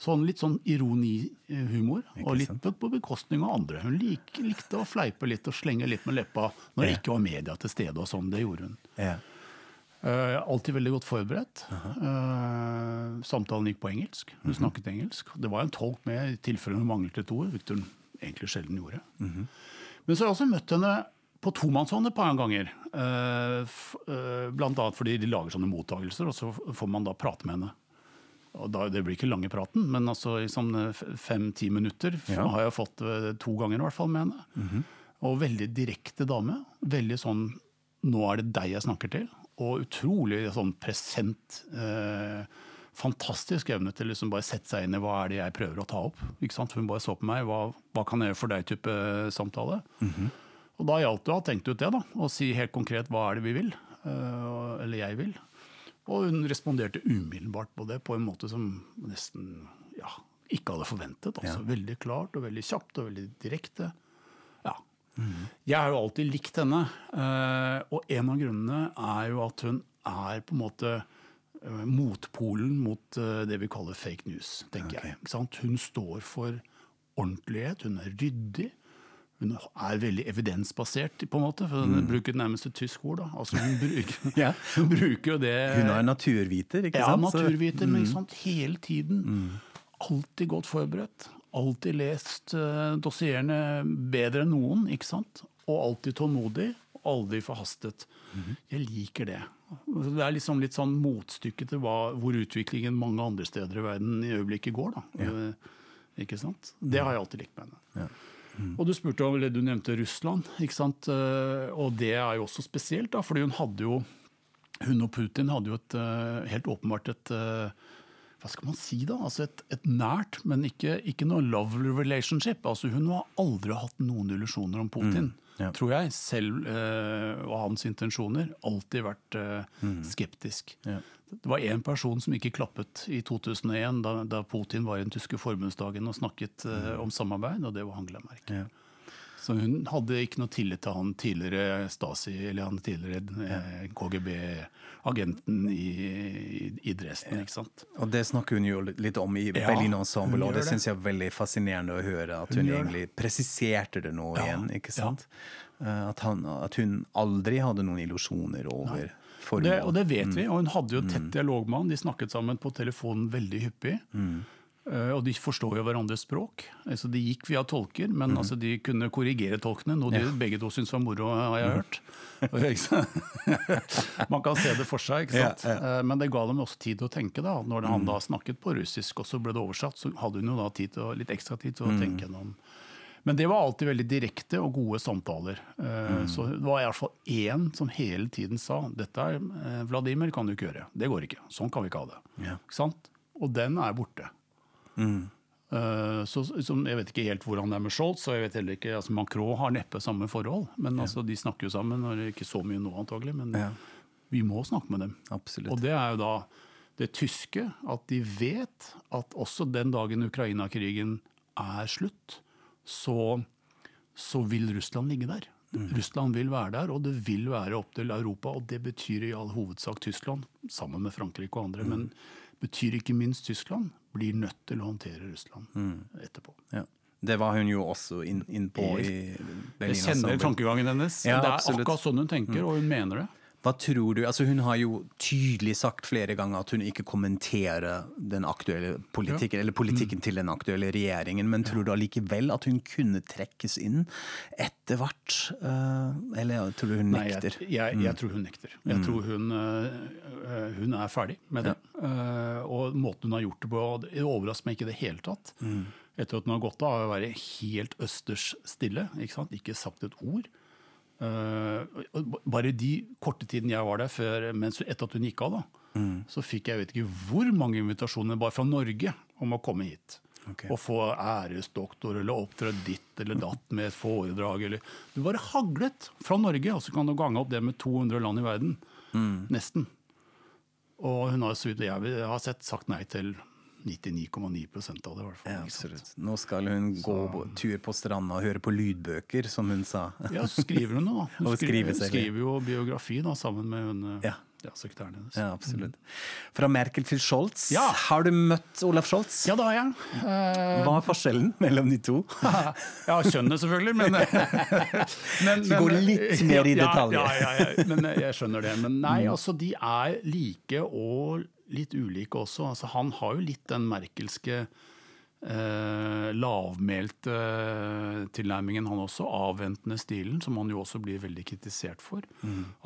Sånn Litt sånn ironihumor, og litt på, på bekostning av andre. Hun lik, likte å fleipe litt og slenge litt med leppa når det ikke var media til stede. og sånn, Det gjorde hun. Ja. Uh, alltid veldig godt forberedt. Eh, samtalen gikk på engelsk. Hun snakket engelsk. Det var en tolk med i tilfelle hun manglet et ord, hvilket hun egentlig sjelden gjorde. Men så har jeg også møtt henne på tomannshånd et par ganger. Eh, eh, annet fordi de lager sånne mottagelser, og så får man da prate med henne. Og da, det blir ikke lange praten, men altså i sånn fem-ti minutter Ja. har jeg fått eh, to ganger i hvert fall med henne. Og veldig direkte dame. Veldig sånn 'nå er det deg jeg snakker til'. Og utrolig sånn present. Eh, fantastisk evne til liksom bare sette seg inn i hva er det jeg prøver å ta opp. Ikke sant? Hun bare så på meg. Hva, hva kan jeg gjøre for deg-type samtale. Og da gjaldt det å ha tenkt ut det, da, og si helt konkret hva er det vi vil. eh, eller jeg vil. Og hun responderte umiddelbart på det på en måte som nesten ja, ikke hadde forventet. Altså. Veldig klart og veldig kjapt og veldig direkte. Ja. Jeg har jo alltid likt henne, eh, og en av grunnene er jo at hun er på en måte eh, motpolen mot eh, det vi kaller fake news, tenker jeg. Ikke sant? Hun står for ordentlighet, hun er ryddig. Hun er veldig evidensbasert, på en måte, for hun bruker nærmest et tysk ord. da. Altså, hun, bruker, Ja. hun bruker jo det Hun er naturviter, ikke ja, sant? Ja, naturviter, men ikke sant? hele tiden. Alltid godt forberedt. Alltid lest uh, dossierene bedre enn noen, ikke sant? Og alltid tålmodig. Aldri forhastet. Jeg liker det. Det er liksom litt sånn motstykke til hva, hvor utviklingen mange andre steder i verden i øyeblikket går. da. Eh, Ikke sant? Det har jeg alltid likt med henne. Og du spurte om, eller du nevnte Russland, ikke sant? Eh, og det er jo også spesielt, da, fordi hun hadde jo hun og Putin hadde jo et, eh, helt åpenbart et eh, hva skal man si da? Altså et, et nært, men ikke, ikke noe love relationship. Altså hun har aldri hatt noen illusjoner om Putin, ja. tror jeg. Selv eh, og hans intensjoner. Alltid vært eh, skeptisk. Ja. Det var én person som ikke klappet i 2001, da, da Putin var i den tyske forbundsdagen og snakket eh, om samarbeid, og det var Angela Merkel. Ja. Så hun hadde ikke noe tillit til han tidligere Stasi, eller han tidligere eh, KGB-agenten i, i, Dresden, ikke sant. Og det snakker hun jo litt om i Ja, Berlin Ensemble, og det det. syns jeg er veldig fascinerende å høre. At Hun hun, egentlig det. presiserte det nå Ja, igjen. ikke sant? Ja. At, han, at hun aldri hadde noen illusjoner over Nei. formål. det, og det vet vi, og hun hadde jo tett dialog med han. De snakket sammen på telefonen veldig hyppig. Eh, Og de forstår jo hverandres språk. Altså, de gikk via tolker, men altså, de kunne korrigere tolkene, noe de begge to syntes var moro, har jeg hørt. Ikke sant? Man kan se det for seg, ikke sant? Eh, men det ga dem også tid til å tenke. da. Når han da snakket på russisk, og så ble det oversatt, så hadde hun jo da tid til, litt ekstra tid til å tenke gjennom men det var alltid veldig direkte og gode samtaler. Mm. Så det var i hvert fall én som hele tiden sa dette er, eh, Vladimir kan du ikke gjøre. Det går ikke. Sånn kan vi ikke ha det. Ja. Ikke sant? Og den er borte. Eh, Så, som, jeg vet ikke helt hvordan det er med Scholz, og jeg vet heller ikke, altså Macron har neppe samme forhold. Men altså, de snakker jo sammen, og ikke så mye nå antagelig. Men Ja. vi må snakke med dem. Absolutt. Og det er jo da det tyske, at de vet at også den dagen Ukraina-krigen er slutt, så, så vil Russland ligge der. Russland vil være der, og det vil være opp til Europa. Og det betyr i all hovedsak Tyskland, sammen med Frankrike og andre. Men betyr ikke minst Tyskland blir nødt til å håndtere Russland etterpå. Ja. Det var hun jo også inn, inn på i Berlin Jeg kjenner tankegangen hennes. Ja, det er absolutt. akkurat sånn hun tenker, og hun mener det. Hva tror du, altså Hun har jo tydelig sagt flere ganger at hun ikke kommenterer den aktuelle politikken, eller politikken Mm. til den aktuelle regjeringen, men tror du allikevel at hun kunne trekkes inn etter hvert? eh, eller tror du hun Nei, nekter? jeg, jeg, jeg tror hun nekter. Jeg tror hun, øh, øh, hun er ferdig med det. Øh, og måten hun har gjort det på, det overrasker meg ikke i det hele tatt. Etter at hun har gått av å være helt østers stille, ikke, ikke sagt et ord. Og bare de korte tiden jeg var der, før, mens, etter at hun gikk av, da, så fikk jeg vet ikke hvor mange invitasjoner bare fra Norge om å komme hit. Okay. Og få æresdoktor eller opptre ditt eller datt med et foredrag. Eller. Du bare haglet fra Norge, og så kan du gange opp det med 200 land i verden. Nesten. Og hun har så vidt jeg har sett sagt nei til 99,9% av det. i hvert fall. Ja, absolutt. Nå skal hun gå på tur på stranda og høre på lydbøker, som hun sa. Ja, så skriver hun nå. Hun Og skriver skriver, skriver jo biografi da, sammen med hun, Ja. ja, sekretæren hennes. Ja, absolutt. Fra Merkel til Scholz. Ja. Har du møtt Olaf Scholz? Ja, det har jeg. Uh... Hva er forskjellen mellom de to? ja, kjønnet selvfølgelig, men, men, Vi går litt mer i detalj. Ja, ja, ja, ja, men jeg skjønner det. Men nei, altså de er like og litt ulike også. Altså, han har jo litt den merkelske eh, lavmælte eh, tilnærmingen, han også. Avventende stilen, som han jo også blir veldig kritisert for.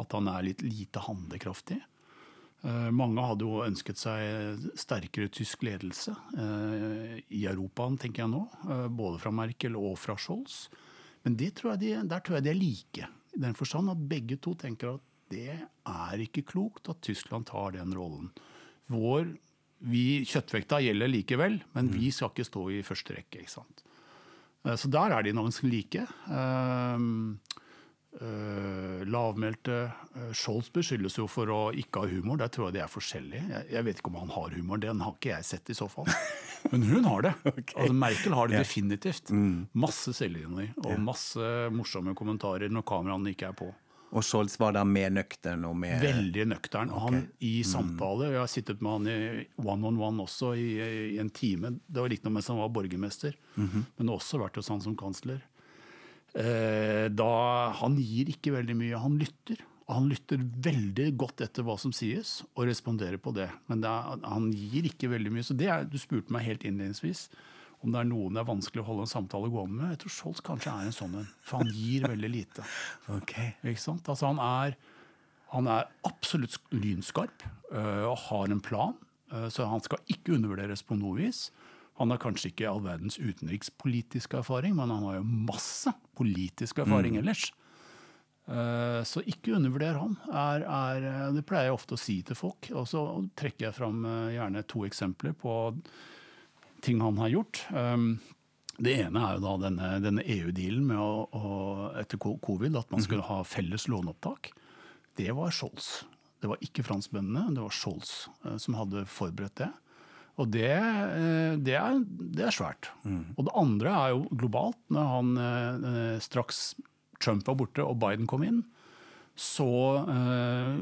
At han er litt lite handlekraftig. Eh, Mange hadde jo ønsket seg sterkere tysk ledelse eh, i Europa, tenker jeg nå. eh, Både fra Merkel og fra Scholz. Men det tror de, der tror jeg de er like. I den forstand at begge to tenker at det er ikke klokt at Tyskland tar den rollen. Vår vi, kjøttvekta gjelder likevel, men vi skal ikke stå i første rekke. ikke sant? Eh, Så der er de ganske like. Um, eh, lavmælte. eh, Scholz beskyldes jo for å ikke ha humor. Der tror jeg de er forskjellige. Jeg, vet ikke om han har humor, den har ikke jeg sett i så fall. Men hun har det. altså Merkel har det definitivt. Masse selvironi og masse morsomme kommentarer når kameraene ikke er på. Og Scholz var da mer nøktern og mer Veldig nøktern. Og Han i samtale, Jeg har sittet med han i one on one også i, i en time. Det var riktignok mens han var borgermester, men også vært hos han som kansler. Eh, da, han gir ikke veldig mye, han lytter. Han lytter veldig godt etter hva som sies, og responderer på det. Men det er, han gir ikke veldig mye. Så det er, Du spurte meg helt innledningsvis om det er noen det er vanskelig å holde en samtale gående med. Jeg tror Scholz kanskje er en sånn en, for han gir veldig lite. Ok. Ikke sant? Altså han, er, han er absolutt lynskarp øh, og har en plan, øh, så han skal ikke undervurderes på noe vis. Han har kanskje ikke all verdens utenrikspolitiske erfaring, men han har jo masse politisk erfaring ellers. Eh, Så ikke undervurder han. Er, er, det pleier jeg ofte å si til folk. Og så trekker jeg fram eh, gjerne to eksempler på ting han har gjort. Um, Det ene er jo da denne, denne EU-dealen med å, å, etter covid, at man skulle ha felles låneopptak. Det var Scholz. Det var ikke franskmennene, det var Scholz eh, som hadde forberedt det. Og det, eh, det, er, det er svært. Og det andre er jo globalt. Når han eh, straks Trump var borte og Biden kom inn, så eh,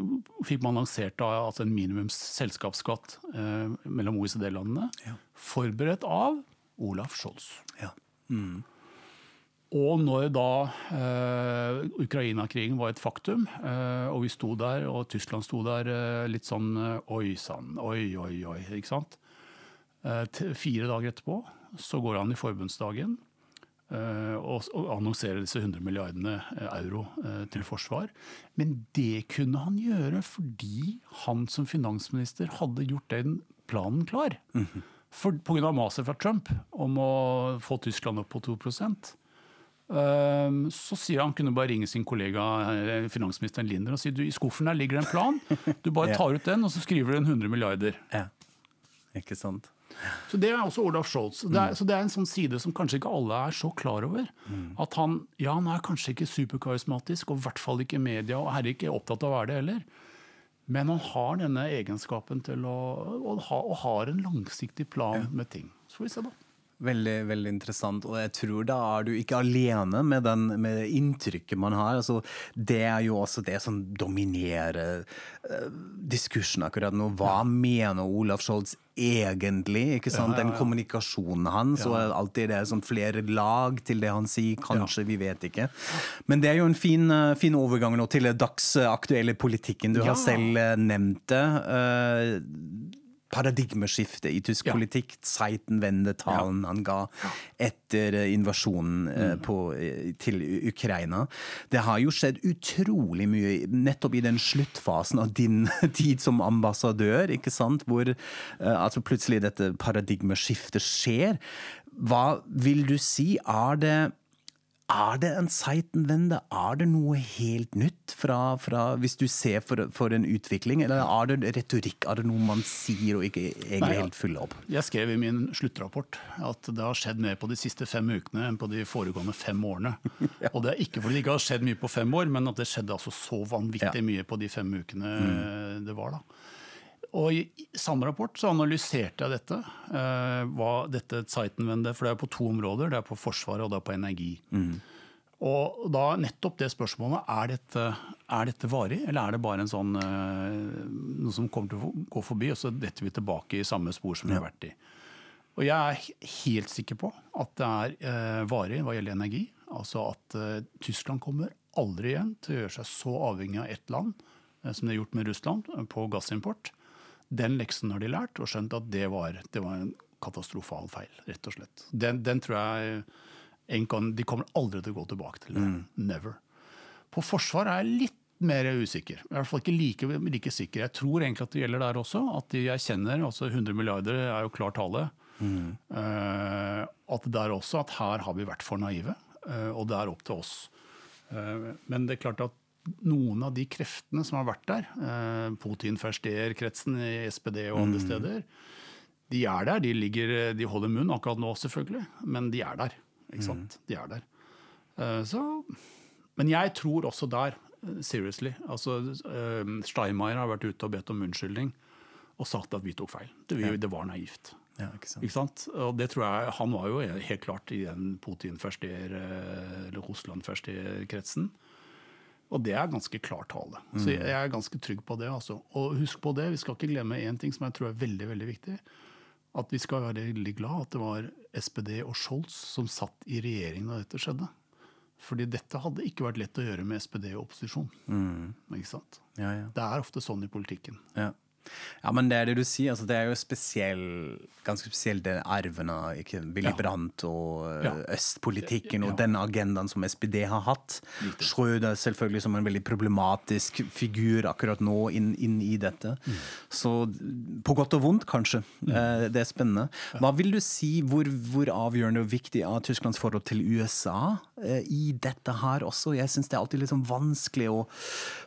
fikk man lansert da, altså en minimums selskapsskatt eh, mellom OECD-landene, forberedt av Olaf Scholz. Ja. Og når da eh, Ukraina-krigen var et faktum, eh, og vi sto der, og Tyskland sto der eh, litt sånn eh, oi sann, oi, oi, oi, ikke sant? Eh, fire dager etterpå så går han i forbundsdagen og, annonsere disse 100 milliardene eh, euro eh, til forsvar. Men det kunne han gjøre fordi han som finansminister hadde gjort den planen klar. For, på grunn av maset fra Trump om å få Tyskland opp på 2% Ehm, Så sier han kunne bare ringe sin kollega eh, finansministeren Linder og si du, i skuffen der ligger det en plan. Du bare tar ut den, og så skriver du en 100 milliarder. ja. Ikke sant? Så Det er også Olaf Scholz. Det er, så det er en sånn side som kanskje ikke alle er så klar over. At han ja, han er kanskje ikke superkarismatisk, og i hvert fall ikke i media, og er ikke opptatt av å være det heller. Men han har denne egenskapen til å og har en langsiktig plan med ting. Så får vi se, da. Veldig, veldig interessant. Og jeg tror da er du ikke alene med, den, med det inntrykket man har. Altså, det er jo også det som dominerer uh, diskursen akkurat nå. Hva mener Olaf Scholz egentlig? ikke sant? Den kommunikasjonen hans, og alltid det sånn flere lag til det han sier. Kanskje, vi vet ikke. Men det er jo en fin, eh, fin overgang nå til dagsaktuelle politikken. Du Ja. har selv eh, nevnt det. Eh, paradigmeskifte i tysk Ja. politikk. Zeitenwende-talen han ga etter eh, invasjonen mm. på, eh, til Ukraina. Det har jo skjedd utrolig mye nettopp i den sluttfasen av din tid som ambassadør, ikke sant? hvor eh, altså plutselig dette paradigmeskiftet skjer. Hva vil du si? Er det er det en Zeitenwende? Er det noe helt nytt fra, fra hvis du ser for, for en utvikling? Eller er det retorikk? Er det noe man sier og ikke egentlig Nei, ja. helt fyller opp? Jeg skrev i min sluttrapport at det har skjedd mer på de siste fem ukene enn på de foregående fem årene. Og det er ikke fordi det ikke har skjedd mye på fem år, men at det skjedde altså så vanvittig Ja. mye på de fem ukene det var. da. Og I samme rapport så analyserte jeg dette. eh, hva dette Zeitenwende, For det er på to områder. Det er på Forsvaret og det er på energi. Og da nettopp det spørsmålet er dette, er dette varig, eller er det bare en sånn, eh, noe som kommer til å gå forbi, og så detter vi tilbake i samme spor som vi har vært i. Og jeg er helt sikker på at det er eh, varig hva gjelder energi. Altså at Tyskland kommer aldri igjen til å gjøre seg så avhengig av ett land som de har gjort med Russland på gassimport. Den leksen har de lært og skjønt at det var, det var en katastrofal feil, rett og slett. Den, den tror jeg kan, De kommer aldri til å gå tilbake til det. Never. På forsvar er jeg litt mer usikker. I hvert fall ikke like, like sikker. Jeg tror egentlig at det gjelder der også. At de erkjenner altså 100 milliarder er jo klar tale. Eh, at det er også at her har vi vært for naive, eh, og det er opp til oss. Eh, men det er klart at noen av de kreftene som har vært der, eh, Putin-Versteer-kretsen i SPD og andre steder, De er der. De, ligger, de holder munn akkurat nå, selvfølgelig, men de er der. Ikke sant? De er der. Eh, så, men jeg tror også der, eh, seriously altså, Steinmeier har vært ute og bedt om unnskyldning og sagt at vi tok feil. Det, vi, det var naivt. Ja, ikke sant? Ikke sant? Og det tror jeg, Han var jo helt klart i den Putin-førster, eller Russland-førster-kretsen. Og det er ganske klar tale. Så jeg er ganske trygg på det. altså. Og husk på det, vi skal ikke glemme én ting som jeg tror er veldig veldig viktig. At vi skal være veldig glad at det var SPD og Scholz som satt i regjering da dette skjedde. Fordi dette hadde ikke vært lett å gjøre med SPD og opposisjon. Ikke sant? Ja, ja. Det er ofte sånn i politikken. Ja. Ja, men det er det du sier. Altså, det er jo spesiell, ganske spesielt den arven av Willy Ja. Brandt og eh, Ja. østpolitikken og Ja. den agendaen som SPD har hatt. Schrøder selvfølgelig som en veldig problematisk figur akkurat nå inn, inn i dette. Mm. Så på godt og vondt, kanskje. Eh, Det er spennende. Hva vil du si hvor, hvor avgjørende og viktig er Tysklands forhold til USA eh, i dette her også? Jeg syns det er alltid sånn vanskelig å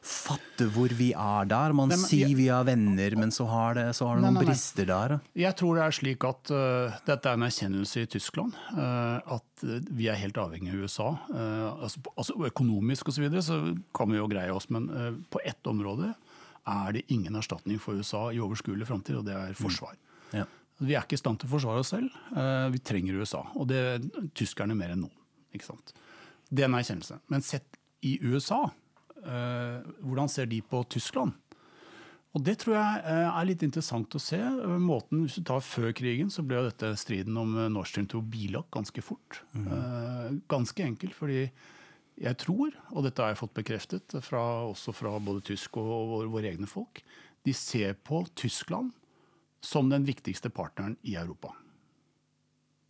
fatte hvor vi er der. Man Nei, men sier vi er venner, men så har det, så har det Nei, noen nei, nei. brister der. Jeg tror det er slik at uh, dette er en erkjennelse i Tyskland. Uh, at øh, vi er helt avhengig av USA. Uh, altså, altså Økonomisk osv. Så, videre, så kan vi jo greie oss, men på ett område er det ingen erstatning for USA i overskuelig framtid, og det er forsvar. Ja. Vi er ikke i stand til å forsvare oss selv. vi trenger USA. Og det er tyskerne mer enn noen. Ikke sant? Det er en erkjennelse. Men sett i USA, hvordan ser de på Tyskland? Og det tror jeg eh, er litt interessant å se. Eh, Måten, hvis du tar Før krigen så ble jo dette striden om eh, Nord Stream 2 bilagt ganske fort. Mm. Ganske enkelt, fordi jeg tror, og dette har jeg fått bekreftet fra, også fra både tysk og, våre, våre egne folk, de ser på Tyskland som den viktigste partneren i Europa.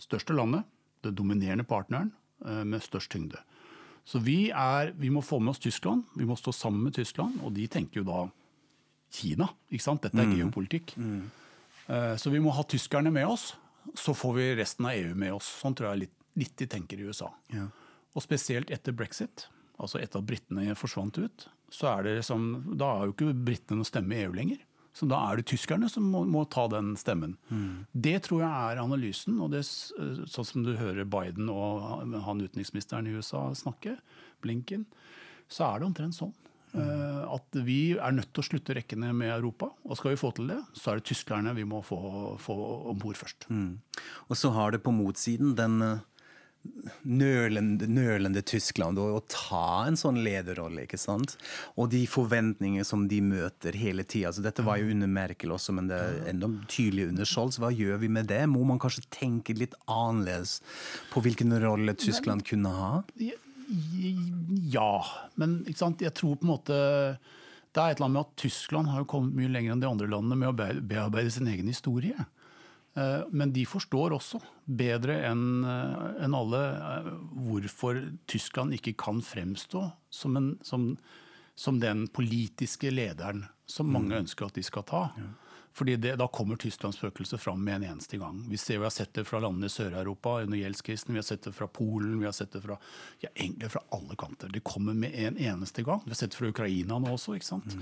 Største landet, det dominerende partneren med størst tyngde. Så vi, er, vi må få med oss Tyskland, vi må stå sammen med Tyskland, og de tenker jo da Kina. ikke sant? Dette er geopolitikk. Mm. Så vi må ha tyskerne med oss, så får vi resten av EU med oss. Sånn tror jeg litt, litt de tenker i USA. Og spesielt etter brexit, altså etter at britene forsvant ut, så er det liksom, da er jo ikke britene noe stemme i EU lenger. Så da er det tyskerne som må, må ta den stemmen. Det tror jeg er analysen. og det, s- Sånn som du hører Biden og han utenriksministeren i USA snakke, Blinken, så er det omtrent sånn. Eh, At vi er nødt til å slutte rekkene med Europa. Og skal vi få til det, så er det tyskerne vi må få, få om bord først. Og så har det på motsiden den eh, nølende, nølende Tyskland og å ta en sånn lederrolle, ikke sant? Og de forventninger som de møter hele tida. Altså, dette var jo under Merkel også, men det er enda tydelig under Scholz. Hva gjør vi med det? Må man kanskje tenke litt annerledes på hvilken rolle Tyskland kunne ha? Ja, men jeg tror på en måte det er et eller annet med at Tyskland har jo kommet mye lenger enn de andre landene med å bearbeide sin egen historie. Eh, Men de forstår også, bedre enn eh, alle, eh, hvorfor Tyskland ikke kan fremstå som, en, som, som den politiske lederen som mange ønsker at de skal ta. Fordi det, Da kommer Tysklands spøkelse fram med en eneste gang. Vi ser vi har sett det fra landene i Sør-Europa under gjeldskrisen, vi har sett det fra Polen, vi har sett det fra ja, egentlig fra alle kanter. Det kommer med en eneste gang. Vi har sett det fra Ukraina nå også. ikke sant?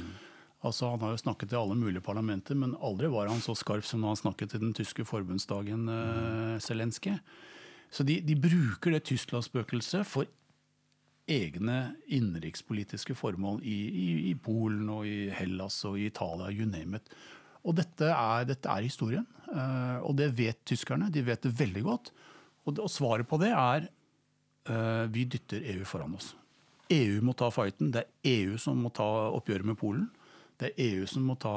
Altså, Han har jo snakket til alle mulige parlamenter, men aldri var han så skarp som når han snakket til den tyske forbundsdagen, uh, Zelenskyj. Så de, de bruker det Tysklandsspøkelset for egne innenrikspolitiske formål i, i, i Polen og i Hellas og i Italia, you name it. Og dette er, dette er historien, eh, og det vet tyskerne. De vet det veldig godt. Og, det, og svaret på det er eh, vi dytter EU foran oss. EU må ta fighten. Det er EU som må ta oppgjøret med Polen. Det er EU som må ta,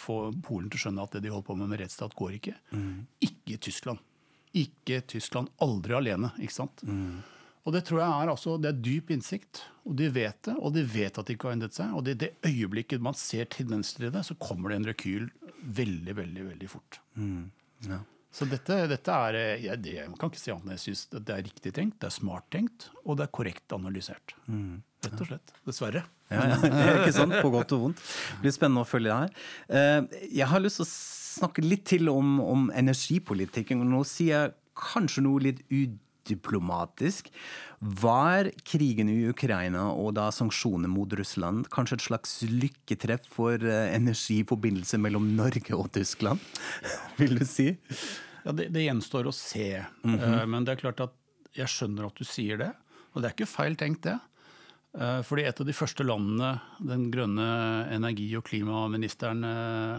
få Polen til å skjønne at det de holder på med med rettsstat, går ikke. Ikke Tyskland. Ikke Tyskland. Aldri alene. ikke sant? Og Det tror jeg er, altså, det er dyp innsikt, og de vet det. Og de vet at de ikke har endret seg. Og det, det øyeblikket man ser tendenser i det, så kommer det en rekyl veldig, veldig veldig fort. Så dette, dette er jeg, det, jeg kan ikke si annet enn jeg syns det er riktig tenkt, det er smart tenkt, og det er korrekt analysert. Rett og slett. Dessverre. Ja, ja, ikke sant? På godt og vondt. Det blir spennende å følge det her. Eh, Jeg har lyst til å snakke litt til om, om energipolitikken. og Nå sier jeg kanskje noe litt diplomatisk. Var krigen i Ukraina og da sanksjoner mot Russland kanskje et slags lykketreff for eh, energiforbindelse mellom Norge og Tyskland? Vil du si? Ja, det, det gjenstår å se. Eh, Men det er klart at jeg skjønner at du sier det. Og det er ikke feil tenkt, det. Eh, Fordi et av de første landene den grønne energi- og klimaministeren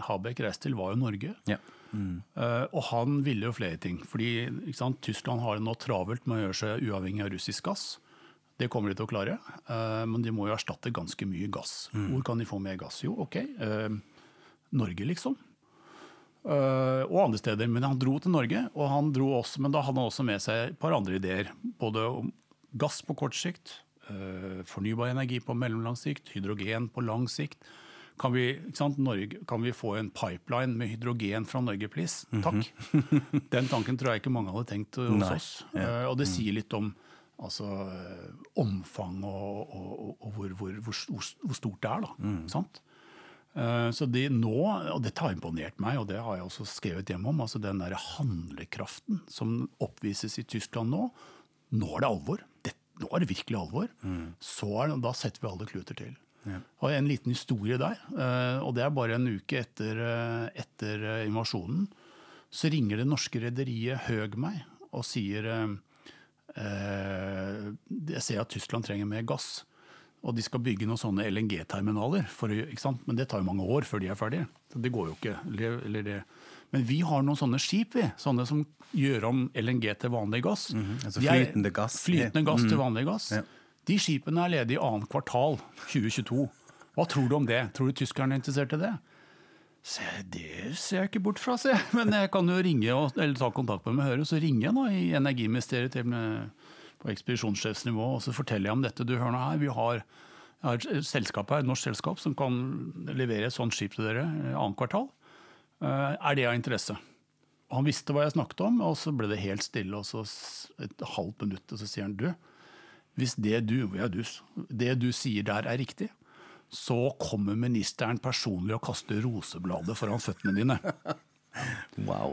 Habek reiste til, var jo Norge. Ja. Eh, Og han ville jo flere ting. Fordi sant, Tyskland har det nå travelt med å gjøre seg uavhengig av russisk gass. Det kommer de til å klare. uh, Men de må jo erstatte ganske mye gass. Hvor kan de få mer gass? Jo, ok. uh, Norge, liksom. Og andre steder. Men han dro til Norge, og han dro også, men da hadde han også med seg et par andre ideer. Både om gass på kort sikt, fornybar energi på mellomlang sikt, hydrogen på lang sikt. Kan vi, sant, Norge, kan vi få en pipeline med hydrogen fra Norge, please? Takk. Den tanken tror jeg ikke mange hadde tenkt hos Nei. oss. Ja. og det sier litt om altså, eh, omfang og, og, og, hvor, hvor, hvor, hvor stort det er. da, sant? Eh, Så de nå, og dette har imponert meg, og det har jeg også skrevet hjem om, altså den der handlekraften som oppvises i Tyskland nå. Nå er det alvor. Det, nå er det virkelig alvor. Så er, det- da setter vi alle kluter til. Og en liten historie der, eh, og det er bare en uke etter, eh, etter eh, invasjonen. Så ringer det norske rederiet Høg meg og sier eh, Jeg ser at Tyskland trenger mer gass. Og de skal bygge noen sånne LNG-terminaler. Men det tar jo mange år før de er ferdige. Så det går jo ikke. Eller, eller det. Men vi har noen sånne skip, vi. Sånne som gjør om LNG til vanlig gass. altså -hmm. Altså flytende gass. Flytende gass til vanlig gass. Ja. De skipene er ledige i annet kvartal 2022. Hva tror du om det? Tror du tyskerne er interessert i det? Se, det ser jeg ikke bort fra, se. Men jeg kan jo ringe og, eller ta kontakt med dem og høre. Så ringer jeg nå i Energiministeriet til med, på ekspedisjonssjefsnivå og så forteller jeg om dette. Du hører nå her, vi har, har et selskap her, et norsk selskap som kan levere et sånt skip til dere i annet kvartal. Eh, Er det av interesse? Han visste hva jeg snakket om, og så ble det helt stille. Og så et halvt minutt, og så sier han du, hvis det du, ja, du, det du sier der er riktig, så kommer ministeren personlig og kaster rosebladet foran føttene dine. Wow.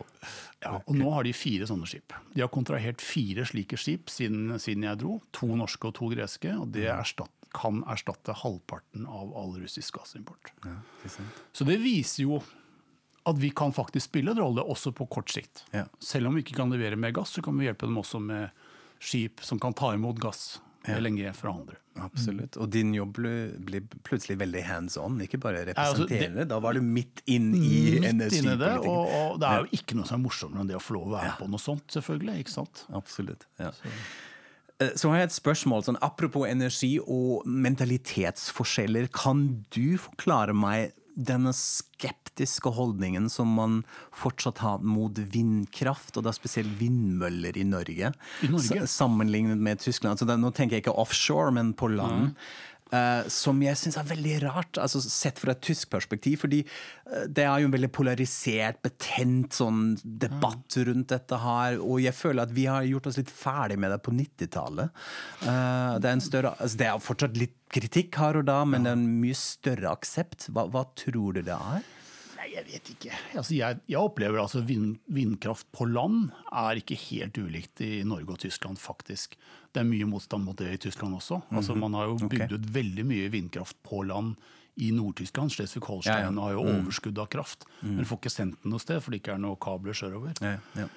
Ja, og nå har de fire sånne skip. De har kontrahert fire slike skip siden, siden jeg dro. To norske og to greske. Og det erstatt, kan erstatte halvparten av all russisk gassimport. Så det viser jo at vi kan faktisk spille en rolle også på kort sikt. Ja. Selv om vi ikke kan levere mer gass, så kan vi hjelpe dem også med skip som kan ta imot gass, LNG, fra andre. Absolutt. Og din jobb ble, ble plutselig veldig hands on, ikke bare altså, det- representerende. da var du midt inn i energipolitikken. og, og det er jo ikke noe som er morsommere enn det å få lov å være på noe sånt, selvfølgelig. ikke sant? Absolutt. Ja. Så. Så har jeg et spørsmål. Sånn, apropos energi og mentalitetsforskjeller. Kan du forklare meg denne skeptiske holdningen som man fortsatt har mot vindkraft, og da spesielt vindmøller i Norge? I Norge? Sammenlignet med Tyskland. Altså, nå tenker jeg ikke offshore, men på land. Eh, som jeg syns er veldig rart, altså sett fra et tysk perspektiv. fordi uh, det er jo en veldig polarisert, betent sånn debatt rundt dette her. Og jeg føler at vi har gjort oss litt ferdig med det på 90-tallet. Uh, det, en større- altså det er fortsatt litt kritikk her og da, men det er en mye større aksept. Hva, hva tror du det er? Jeg vet ikke. Altså, jeg, jeg opplever altså vind, vindkraft på land er ikke helt ulikt i Norge og Tyskland, faktisk. Det er mye motstand mot det i Tyskland også. Altså, man har jo bygd ut veldig mye vindkraft på land i Nord-Tyskland. Schleswig-Holstein Ja, ja. har jo overskudd av kraft, men får ikke sendt den noe sted, for det ikke er noe kabler sørover. Ja, ja.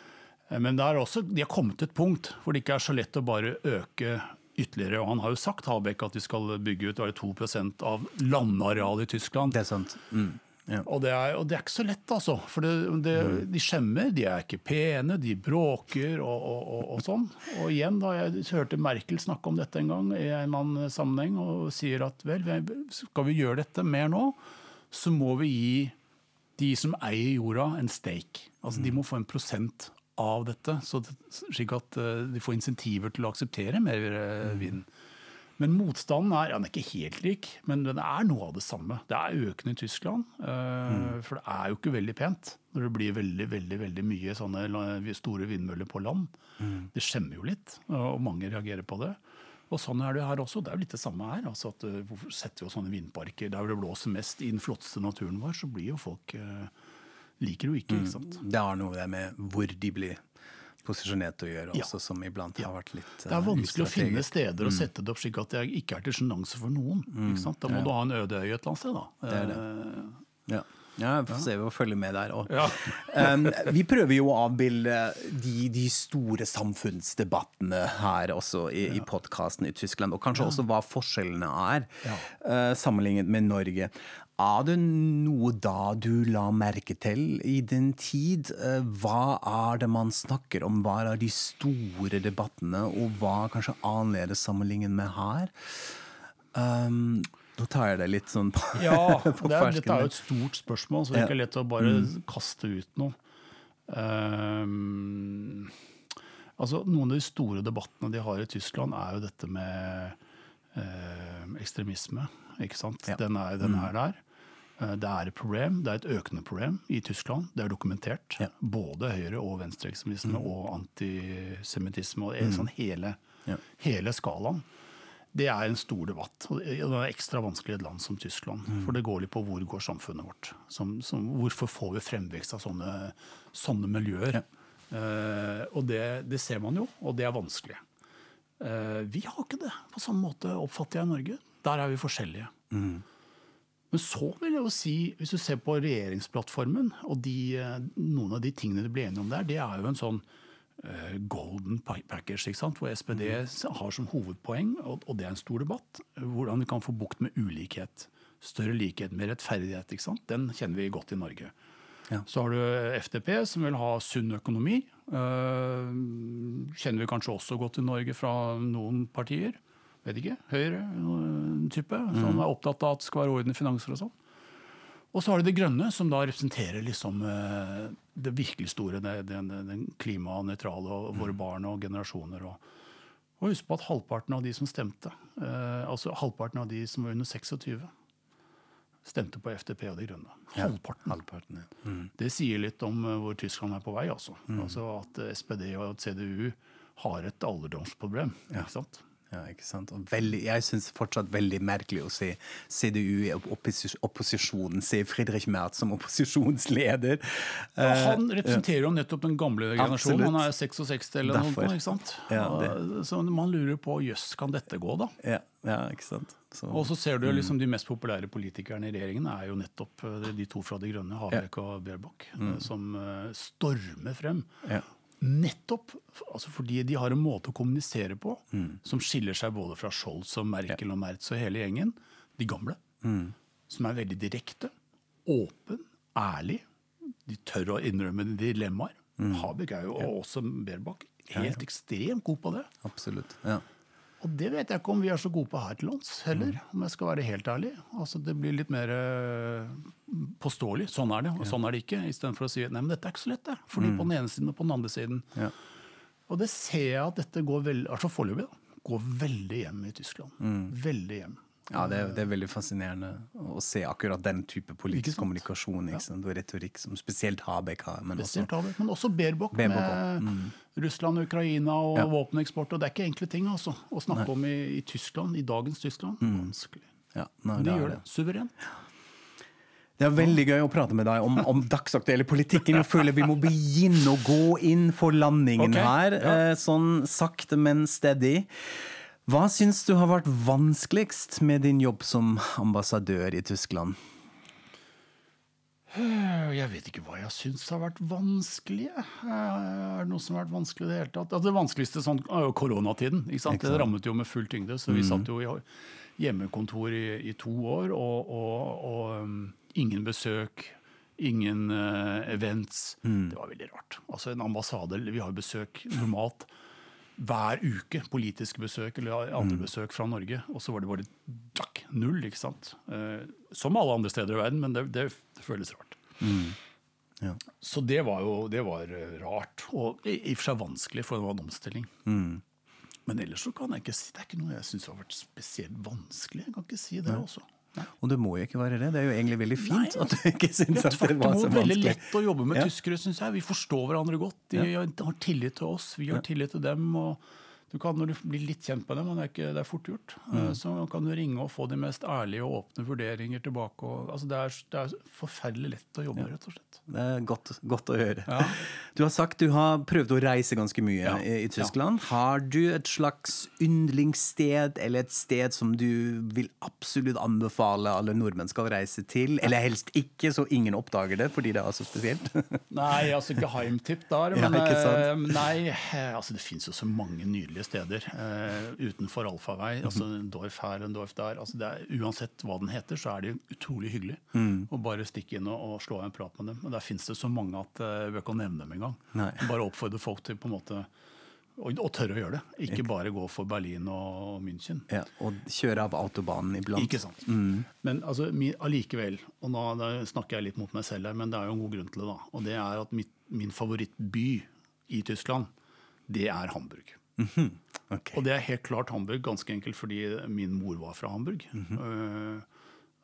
Eh, Men det er også, de har kommet til et punkt hvor det ikke er så lett å bare øke ytterligere. Og han har jo sagt Habeck, at de skal bygge ut 2% av landarealet i Tyskland. Det er sant. Mm. Ja. Og det, er, og det er ikke så lett, altså. For det, det, de skjemmer, de er ikke pene, de bråker og, og, og, sånn. Og igjen, da jeg hørte Merkel snakke om dette en gang i en eller annen sammenheng, og sier at vel, skal vi gjøre dette mer nå, så må vi gi de som eier jorda, en stake. Altså De må få en prosent av dette, så slik at eh, de får insentiver til å akseptere mer eh, vind. Men motstanden er, ja, den er ikke helt lik, men den er noe av det samme. Det er økende i Tyskland, Mm. for det er jo ikke veldig pent når det blir veldig veldig, veldig mye sånne store vindmøller på land. Det skjemmer jo litt, og mange reagerer på det. Og sånn er det her også. Det er jo litt det samme her. altså at eh, Hvorfor setter vi oss sånne vindparker der det blåser mest i den flotteste naturen vår, så blir jo folk eh, Liker jo ikke, ikke sant. Det har noe det med hvor de blir posisjonert å gjøre, Ja. også, som iblant har vært litt Det er eh, vanskelig å finne steder å sette det opp slik at det ikke er til sjenanse for noen. Sant? Da må du ha en øde øy et eller annet sted. da. Det er det. Ja. Ja, vi får se, vi følge med der òg. Ja. um, vi prøver jo å avbilde de, de store samfunnsdebattene her også i, i podkasten i Tyskland, og kanskje også hva forskjellene er uh, sammenlignet med Norge. Er det noe da du la merke til i din tid? Eh, hva er det man snakker om? Hva er de store debattene, og hva er kanskje annerledes sammenlignet med her? Um, nå tar jeg det litt sånn på, Ja, på det er, dette er jo et stort spørsmål, så det er ikke lett å bare kaste ut noe. Um, altså, noen av de store debattene de har i Tyskland, er jo dette med eh, ekstremisme. Ikke sant? Ja. Den, er, den er der. Eh, Det er et problem, det er et økende problem i Tyskland. Det er dokumentert. Ja. Både høyre- og venstreekstremisme og antisemittisme. og sånn hele, Ja. hele skalaen. Det er en stor debatt. og Det er ekstra vanskelig i et land som Tyskland. For det går litt på hvor går samfunnet vårt. Som, som, hvorfor får vi fremvekst av sånne, sånne miljøer? Eh, og det, det ser man jo, og det er vanskelig. Uh, vi har ikke det på samme måte, oppfatter jeg, i Norge. Der er vi forskjellige. Men så vil jeg jo si, hvis du ser på regjeringsplattformen, og de, eh, noen av de tingene de ble enige om der, det er jo en sånn uh, golden package, ikke sant? hvor SPD har som hovedpoeng, og, og det er en stor debatt, hvordan vi kan få bukt med ulikhet. Større likhet, mer rettferdighet. ikke sant? Den kjenner vi godt i Norge. Ja. Så har du FDP, som vil ha sunn økonomi. Uh, kjenner vi kanskje også godt i Norge fra noen partier. Vet ikke. Høyre-type, som er opptatt av at det skal være orden i finanser og sånn. Og så har du Det Grønne, som da representerer liksom eh, det virkelig store, den, den klimanøytrale og våre barn og generasjoner. Og, og husk på at halvparten av de som stemte, eh, altså halvparten av de som var under 26, stemte på FDP og De Grønne. Halvparten. Halvparten, ja. Det sier litt om eh, hvor Tyskland er på vei. Altså, altså At SPD og CDU har et alderdomsproblem. Ikke sant? Ja, ikke sant? Og veldig, jeg syns fortsatt veldig merkelig å se CDU i opposis opposisjonen, se Friedrich Merz som opposisjonsleder. Ja, Eh, han representerer jo nettopp den gamle generasjonen. Han er 66 eller noe Derfor. sånt. Ikke sant? Ja, Så man lurer på jøss, kan dette gå, da? ja, ja, ikke sant? Så, Og så ser du jo liksom de mest populære politikerne i regjeringen er jo nettopp eh, de to fra De Grønne, Habeck og Baerbock, mm. som eh, stormer frem. Ja. Nettopp altså fordi de har en måte å kommunisere på som skiller seg både fra Scholz og Merkel og Merz og hele gjengen, de gamle, som er veldig direkte, åpen, ærlig. De tør å innrømme dilemmaer. Habeck er jo, og også Berbach helt ekstremt god på det. Absolutt. Ja. Og det vet jeg ikke om vi er så gode på her til lands heller, om jeg skal være helt ærlig. Altså Det blir litt mer eh, påståelig. Sånn er det, og sånn er det ikke. Istedenfor å si nei, men dette er ikke så lett, det. Fordi på den ene siden og på den andre siden. Ja. Og det ser jeg at dette går veldig, altså foreløpig, går veldig hjem i Tyskland. Veldig hjem. Ja, det er, det er veldig fascinerende å se akkurat den type politisk kommunikasjon sant? og retorikk som spesielt Habek har. Men også, Habeck, men også Baerbock Baerbock med Russland, Ukraina og Ja. våpeneksport. Og det er ikke enkle ting altså, å snakke om i, i Tyskland, i dagens Tyskland. Vanskelig. ja, nei, det de gjør det. Suverent. Det er veldig gøy å prate med deg om, om dagsaktuelle politikken. Jeg føler vi må begynne å gå inn for landingen okay. her, ja. eh, sånn sakte, men steady. Hva syns du har vært vanskeligst med din jobb som ambassadør i Tyskland? Øh, Jeg vet ikke hva jeg syns har vært vanskelig. Er det noe som har vært vanskelig i det hele tatt? Altså, det vanskeligste sånn, er jo koronatiden. Det rammet jo med full tyngde. Så vi satt jo i hjemmekontor i, i to år, og, og, og um, ingen besøk. Ingen uh, events. Det var veldig rart. Altså En ambassade Vi har besøk normalt hver uke. Politiske besøk eller andre besøk fra Norge. Og så var det bare takk, null. ikke sant? Eh, som alle andre steder i verden, men det, det, det føles rart. Ja. Så det var jo det var eh, rart, og i og for seg vanskelig, for det var en omstilling. Men ellers så kan jeg ikke si det er ikke noe jeg syns har vært spesielt vanskelig. Jeg kan ikke si det også. Og du må jo ikke være det. Det er jo egentlig veldig fint Nei, at du ikke syns Det er at det var så imot veldig lett å jobbe med Ja. tyskere, syns jeg. Vi forstår hverandre godt. De har tillit til oss, vi har tillit til dem. og du kan, Når du blir litt kjent med dem, og det er, ikke, det er fort gjort, mm. så kan du ringe og få de mest ærlige og åpne vurderinger tilbake. Og, altså det, er, det er forferdelig lett å jobbe, rett og slett. Det er godt, godt å høre. Ja. Du har sagt du har prøvd å reise ganske mye Ja. i, i Tyskland. Har du et slags yndlingssted, eller et sted som du vil absolutt anbefale alle nordmenn skal reise til? Eller helst ikke, så ingen oppdager det fordi det er så spesielt? Nei, altså geheimtipp der. Men ikke eh, nei, eh, altså det fins jo så mange nydelige steder eh, utenfor allfarvei. Mhm. altså Dorf her og Dorf der. altså det er, Uansett hva den heter, så er det utrolig hyggelig Mm. å bare stikke inn og, og slå av en prat med dem. Og Der fins det så mange at jeg bør kan nevne dem engang. Bare oppfordre folk til på en måte å, og tørre å gjøre det. Ikke bare gå for Berlin og München. ja, og kjøre av autobanen iblant. Ikke sant. Men altså, allikevel, og nå snakker jeg litt mot meg selv her, men det er jo en god grunn til det. da, Og det er at mitt, min favorittby i Tyskland, det er Hamburg. Ok. Og det er helt klart Hamburg, ganske enkelt fordi min mor var fra Hamburg. Eh,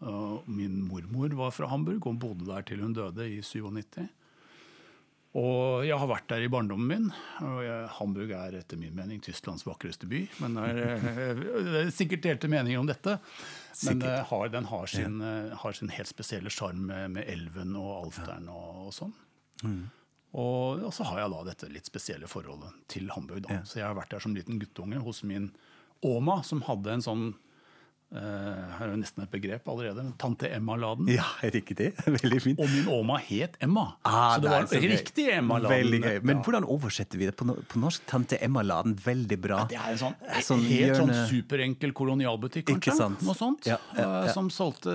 uh, min mormor var fra Hamburg og bodde der til hun døde i 97. Og jeg har vært der i barndommen min. og jeg, Hamburg er etter min mening Tysklands vakreste by. Men er, eh, det er sikkert delte meninger om dette. Men eh, har, den har sin, ja. har sin helt spesielle sjarm med, med elven og Alfteren og, og sånn. Og, og så har jeg da dette litt spesielle forholdet til Hamburg. Da. Så jeg har vært der som liten guttunge hos min Oma, som hadde en sånn Her er jo nesten et begrep allerede. Tante Emma-laden. Ja, riktig. Veldig fint. Og min Oma het Emma. Ah, så det var så riktig Emma-laden. Veldig gøy. Men Ja. hvordan oversetter vi det på, norsk? Tante Emma-laden, veldig bra. Det er en sånn, Sånn helt sånn superenkel kolonialbutikk, Ikke kanskje. sant? Noe sånt. Ja, ja, eh, ja. Som solgte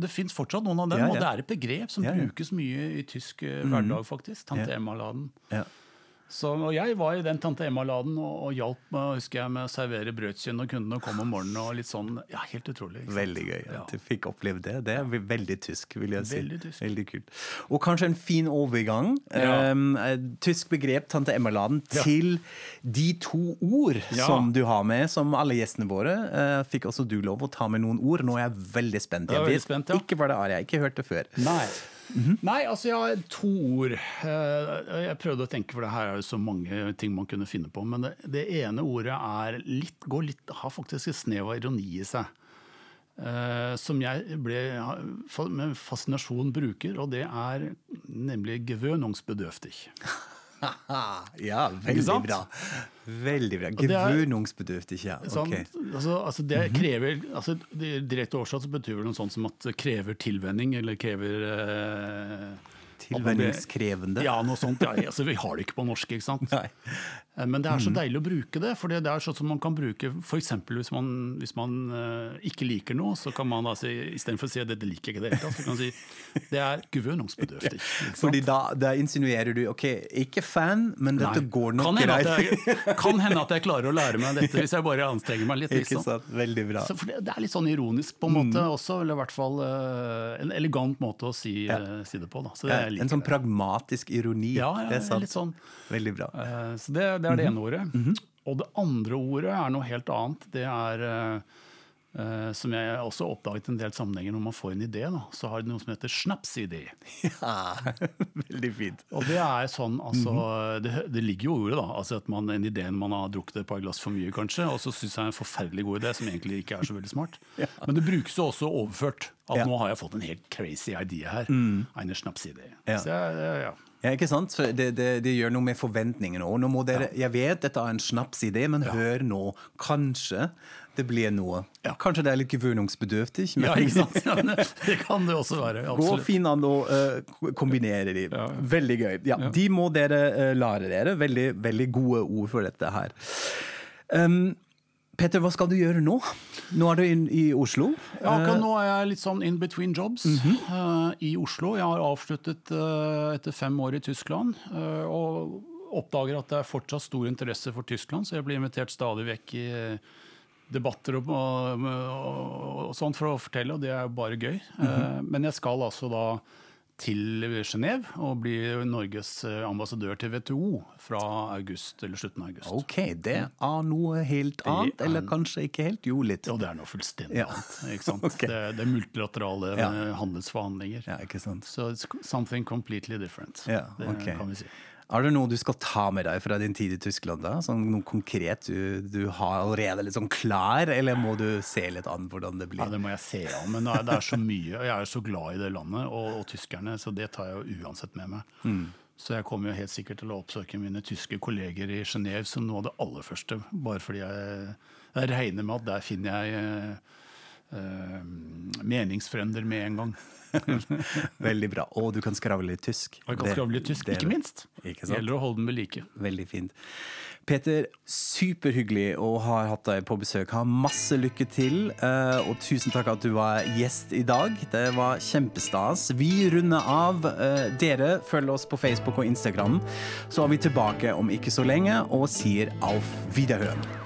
Det fins fortsatt noen av dem, Ja, ja. og det er et begrep som Ja, ja. brukes mye i tysk eh, hverdag, faktisk. Tante Ja. Emma-laden. Ja. Så, og jeg var i den Tante Emma-laden og, og hjalp med, husker jeg, med å servere brødskinn når kundene kom om morgenen. og litt sånn, ja, Helt utrolig. Veldig gøy Ja. du fikk oppleve det. Det er veldig tysk, vil jeg si. Veldig tysk. Veldig kult. Og kanskje en fin overgang, Ja. um, tysk begrep, tante Emma-laden, til de to ord som du har med, som alle gjestene våre. Uh, fikk også du lov å ta med noen ord. Nå er jeg veldig spent. Jeg vet spent, ikke hva det er, jeg har ikke hørt det før. Nei. Nei, altså jeg har to ord. Eh, Jeg prøvde å tenke, for det her er jo så mange ting man kunne finne på. Men det, det ene ordet er litt, går litt, har faktisk et snev av ironi i seg. Eh, som jeg ble med fascinasjon bruker, og det er nemlig gewöhnungsbedürftig. ja, veldig bra. Veldig bra. det ikke. Sånn, altså, altså det krever altså, det, Direkte oversatt betyr vel noe sånt som at det krever tilvenning, eller krever eh, Tilvenningskrevende. Ja, noe sånt. Ja, altså, vi har det ikke på norsk, ikke sant. Nei. Eh, Men det er så deilig å bruke det. For det er sånn som man kan bruke f.eks. hvis man, hvis man eh, ikke liker noe, så kan man da si istedenfor å si at dette liker jeg ikke i det hele tatt, så kan man si det er gewöhnungsbedürftig. Fordi da, da insinuerer du ok, ikke fan, men dette Nei. går nok greit. kan hende at jeg klarer å lære meg dette hvis jeg bare anstrenger meg litt. Ikke Liksom. sant? Veldig bra. Så for det, det er litt sånn ironisk på en måte også, eller i hvert fall uh, en elegant måte å si, eh, si det på. Da. Så det, Ja, liker en sånn pragmatisk ironi. Ja, ja, det er sant. litt sånn. Veldig bra. Uh, Så det, det er det ene ordet. Og det andre ordet er noe helt annet. Det er eh, som jeg også oppdaget en del sammenhenger når man får en idé. Da, så har det noe som heter snapsidé. Ja, veldig fint. Og det er sånn, altså det, det ligger jo i ordet, da. Altså at man, en idé man har drukket et par glass for mye, kanskje. Og så syns jeg er en forferdelig god idé, som egentlig ikke er så veldig smart. Men det brukes jo også overført. At Ja. nå har jeg fått en helt crazy idé her. Eine snapsidé. Ja. Så jeg, ja, ja. Ja, ikke sant? Det, det, det gjør noe med forventningene òg. Nå Jeg vet dette er en snapsidé, men hør nå. Kanskje det blir noe. Ja. Kanskje det er litt gewöhnungsbedürftig, men ja, ikke sant? Ja, det, kan det også være. absolutt. Gå fint an å uh, kombinere de. Ja. Veldig gøy. Ja, De må dere uh, lære dere. Veldig, veldig gode ord for dette her. Um, Petter, hva skal du gjøre nå? Nå er du inn i Oslo. Ja, akkurat nå er jeg litt sånn in between jobs eh, i Oslo. Jeg har avsluttet uh, etter fem år i Tyskland. Uh, og oppdager at det er fortsatt stor interesse for Tyskland, så jeg blir invitert stadig vekk i eh, debatter og, og, og, og sånt for å fortelle, og det er jo bare gøy. Eh, men jeg skal altså da til Genéve og bli Norges eh, ambassadør til WTO fra august, eller slutten av august. Ok, det er noe helt annet. er- Eller kanskje ikke helt? Jo, litt. Jo, det er noe fullstendig Ja. annet. Ikke sant? Ok. det, det er multilaterale Ja. eh, handelsforhandlinger. Ja, ikke sant? Så it's something completely different. Ja, det kan vi si. Er det noe du skal ta med deg fra din tid i Tyskland? da? Sånn noe konkret du, du har allerede litt sånn klar, eller må du se litt an hvordan det Ja, blir? Det må jeg se an, men det er- så mye. og Jeg er så glad i det landet og, og tyskerne, så det tar jeg jo uansett med meg. Så jeg kommer jo helt sikkert til å oppsøke mine tyske kolleger i Genéve som noe av det aller første. Bare fordi jeg, jeg regner med at der finner jeg eh, eh, meningsfrender med en gang. Veldig bra. Og du kan skravle litt tysk. Og jeg kan Det- skravle litt tysk, det- ikke minst. Ikke gjelder å holde den ved like. Veldig fint. Peter, superhyggelig å ha hatt deg på besøk. Ha masse lykke til, eh, og tusen takk at du var gjest i dag. Det var kjempestas. Vi runder av. Eh, Dere følger oss på Facebook og Instagram. Så er vi tilbake om ikke så lenge og sier auf Wiederhøen.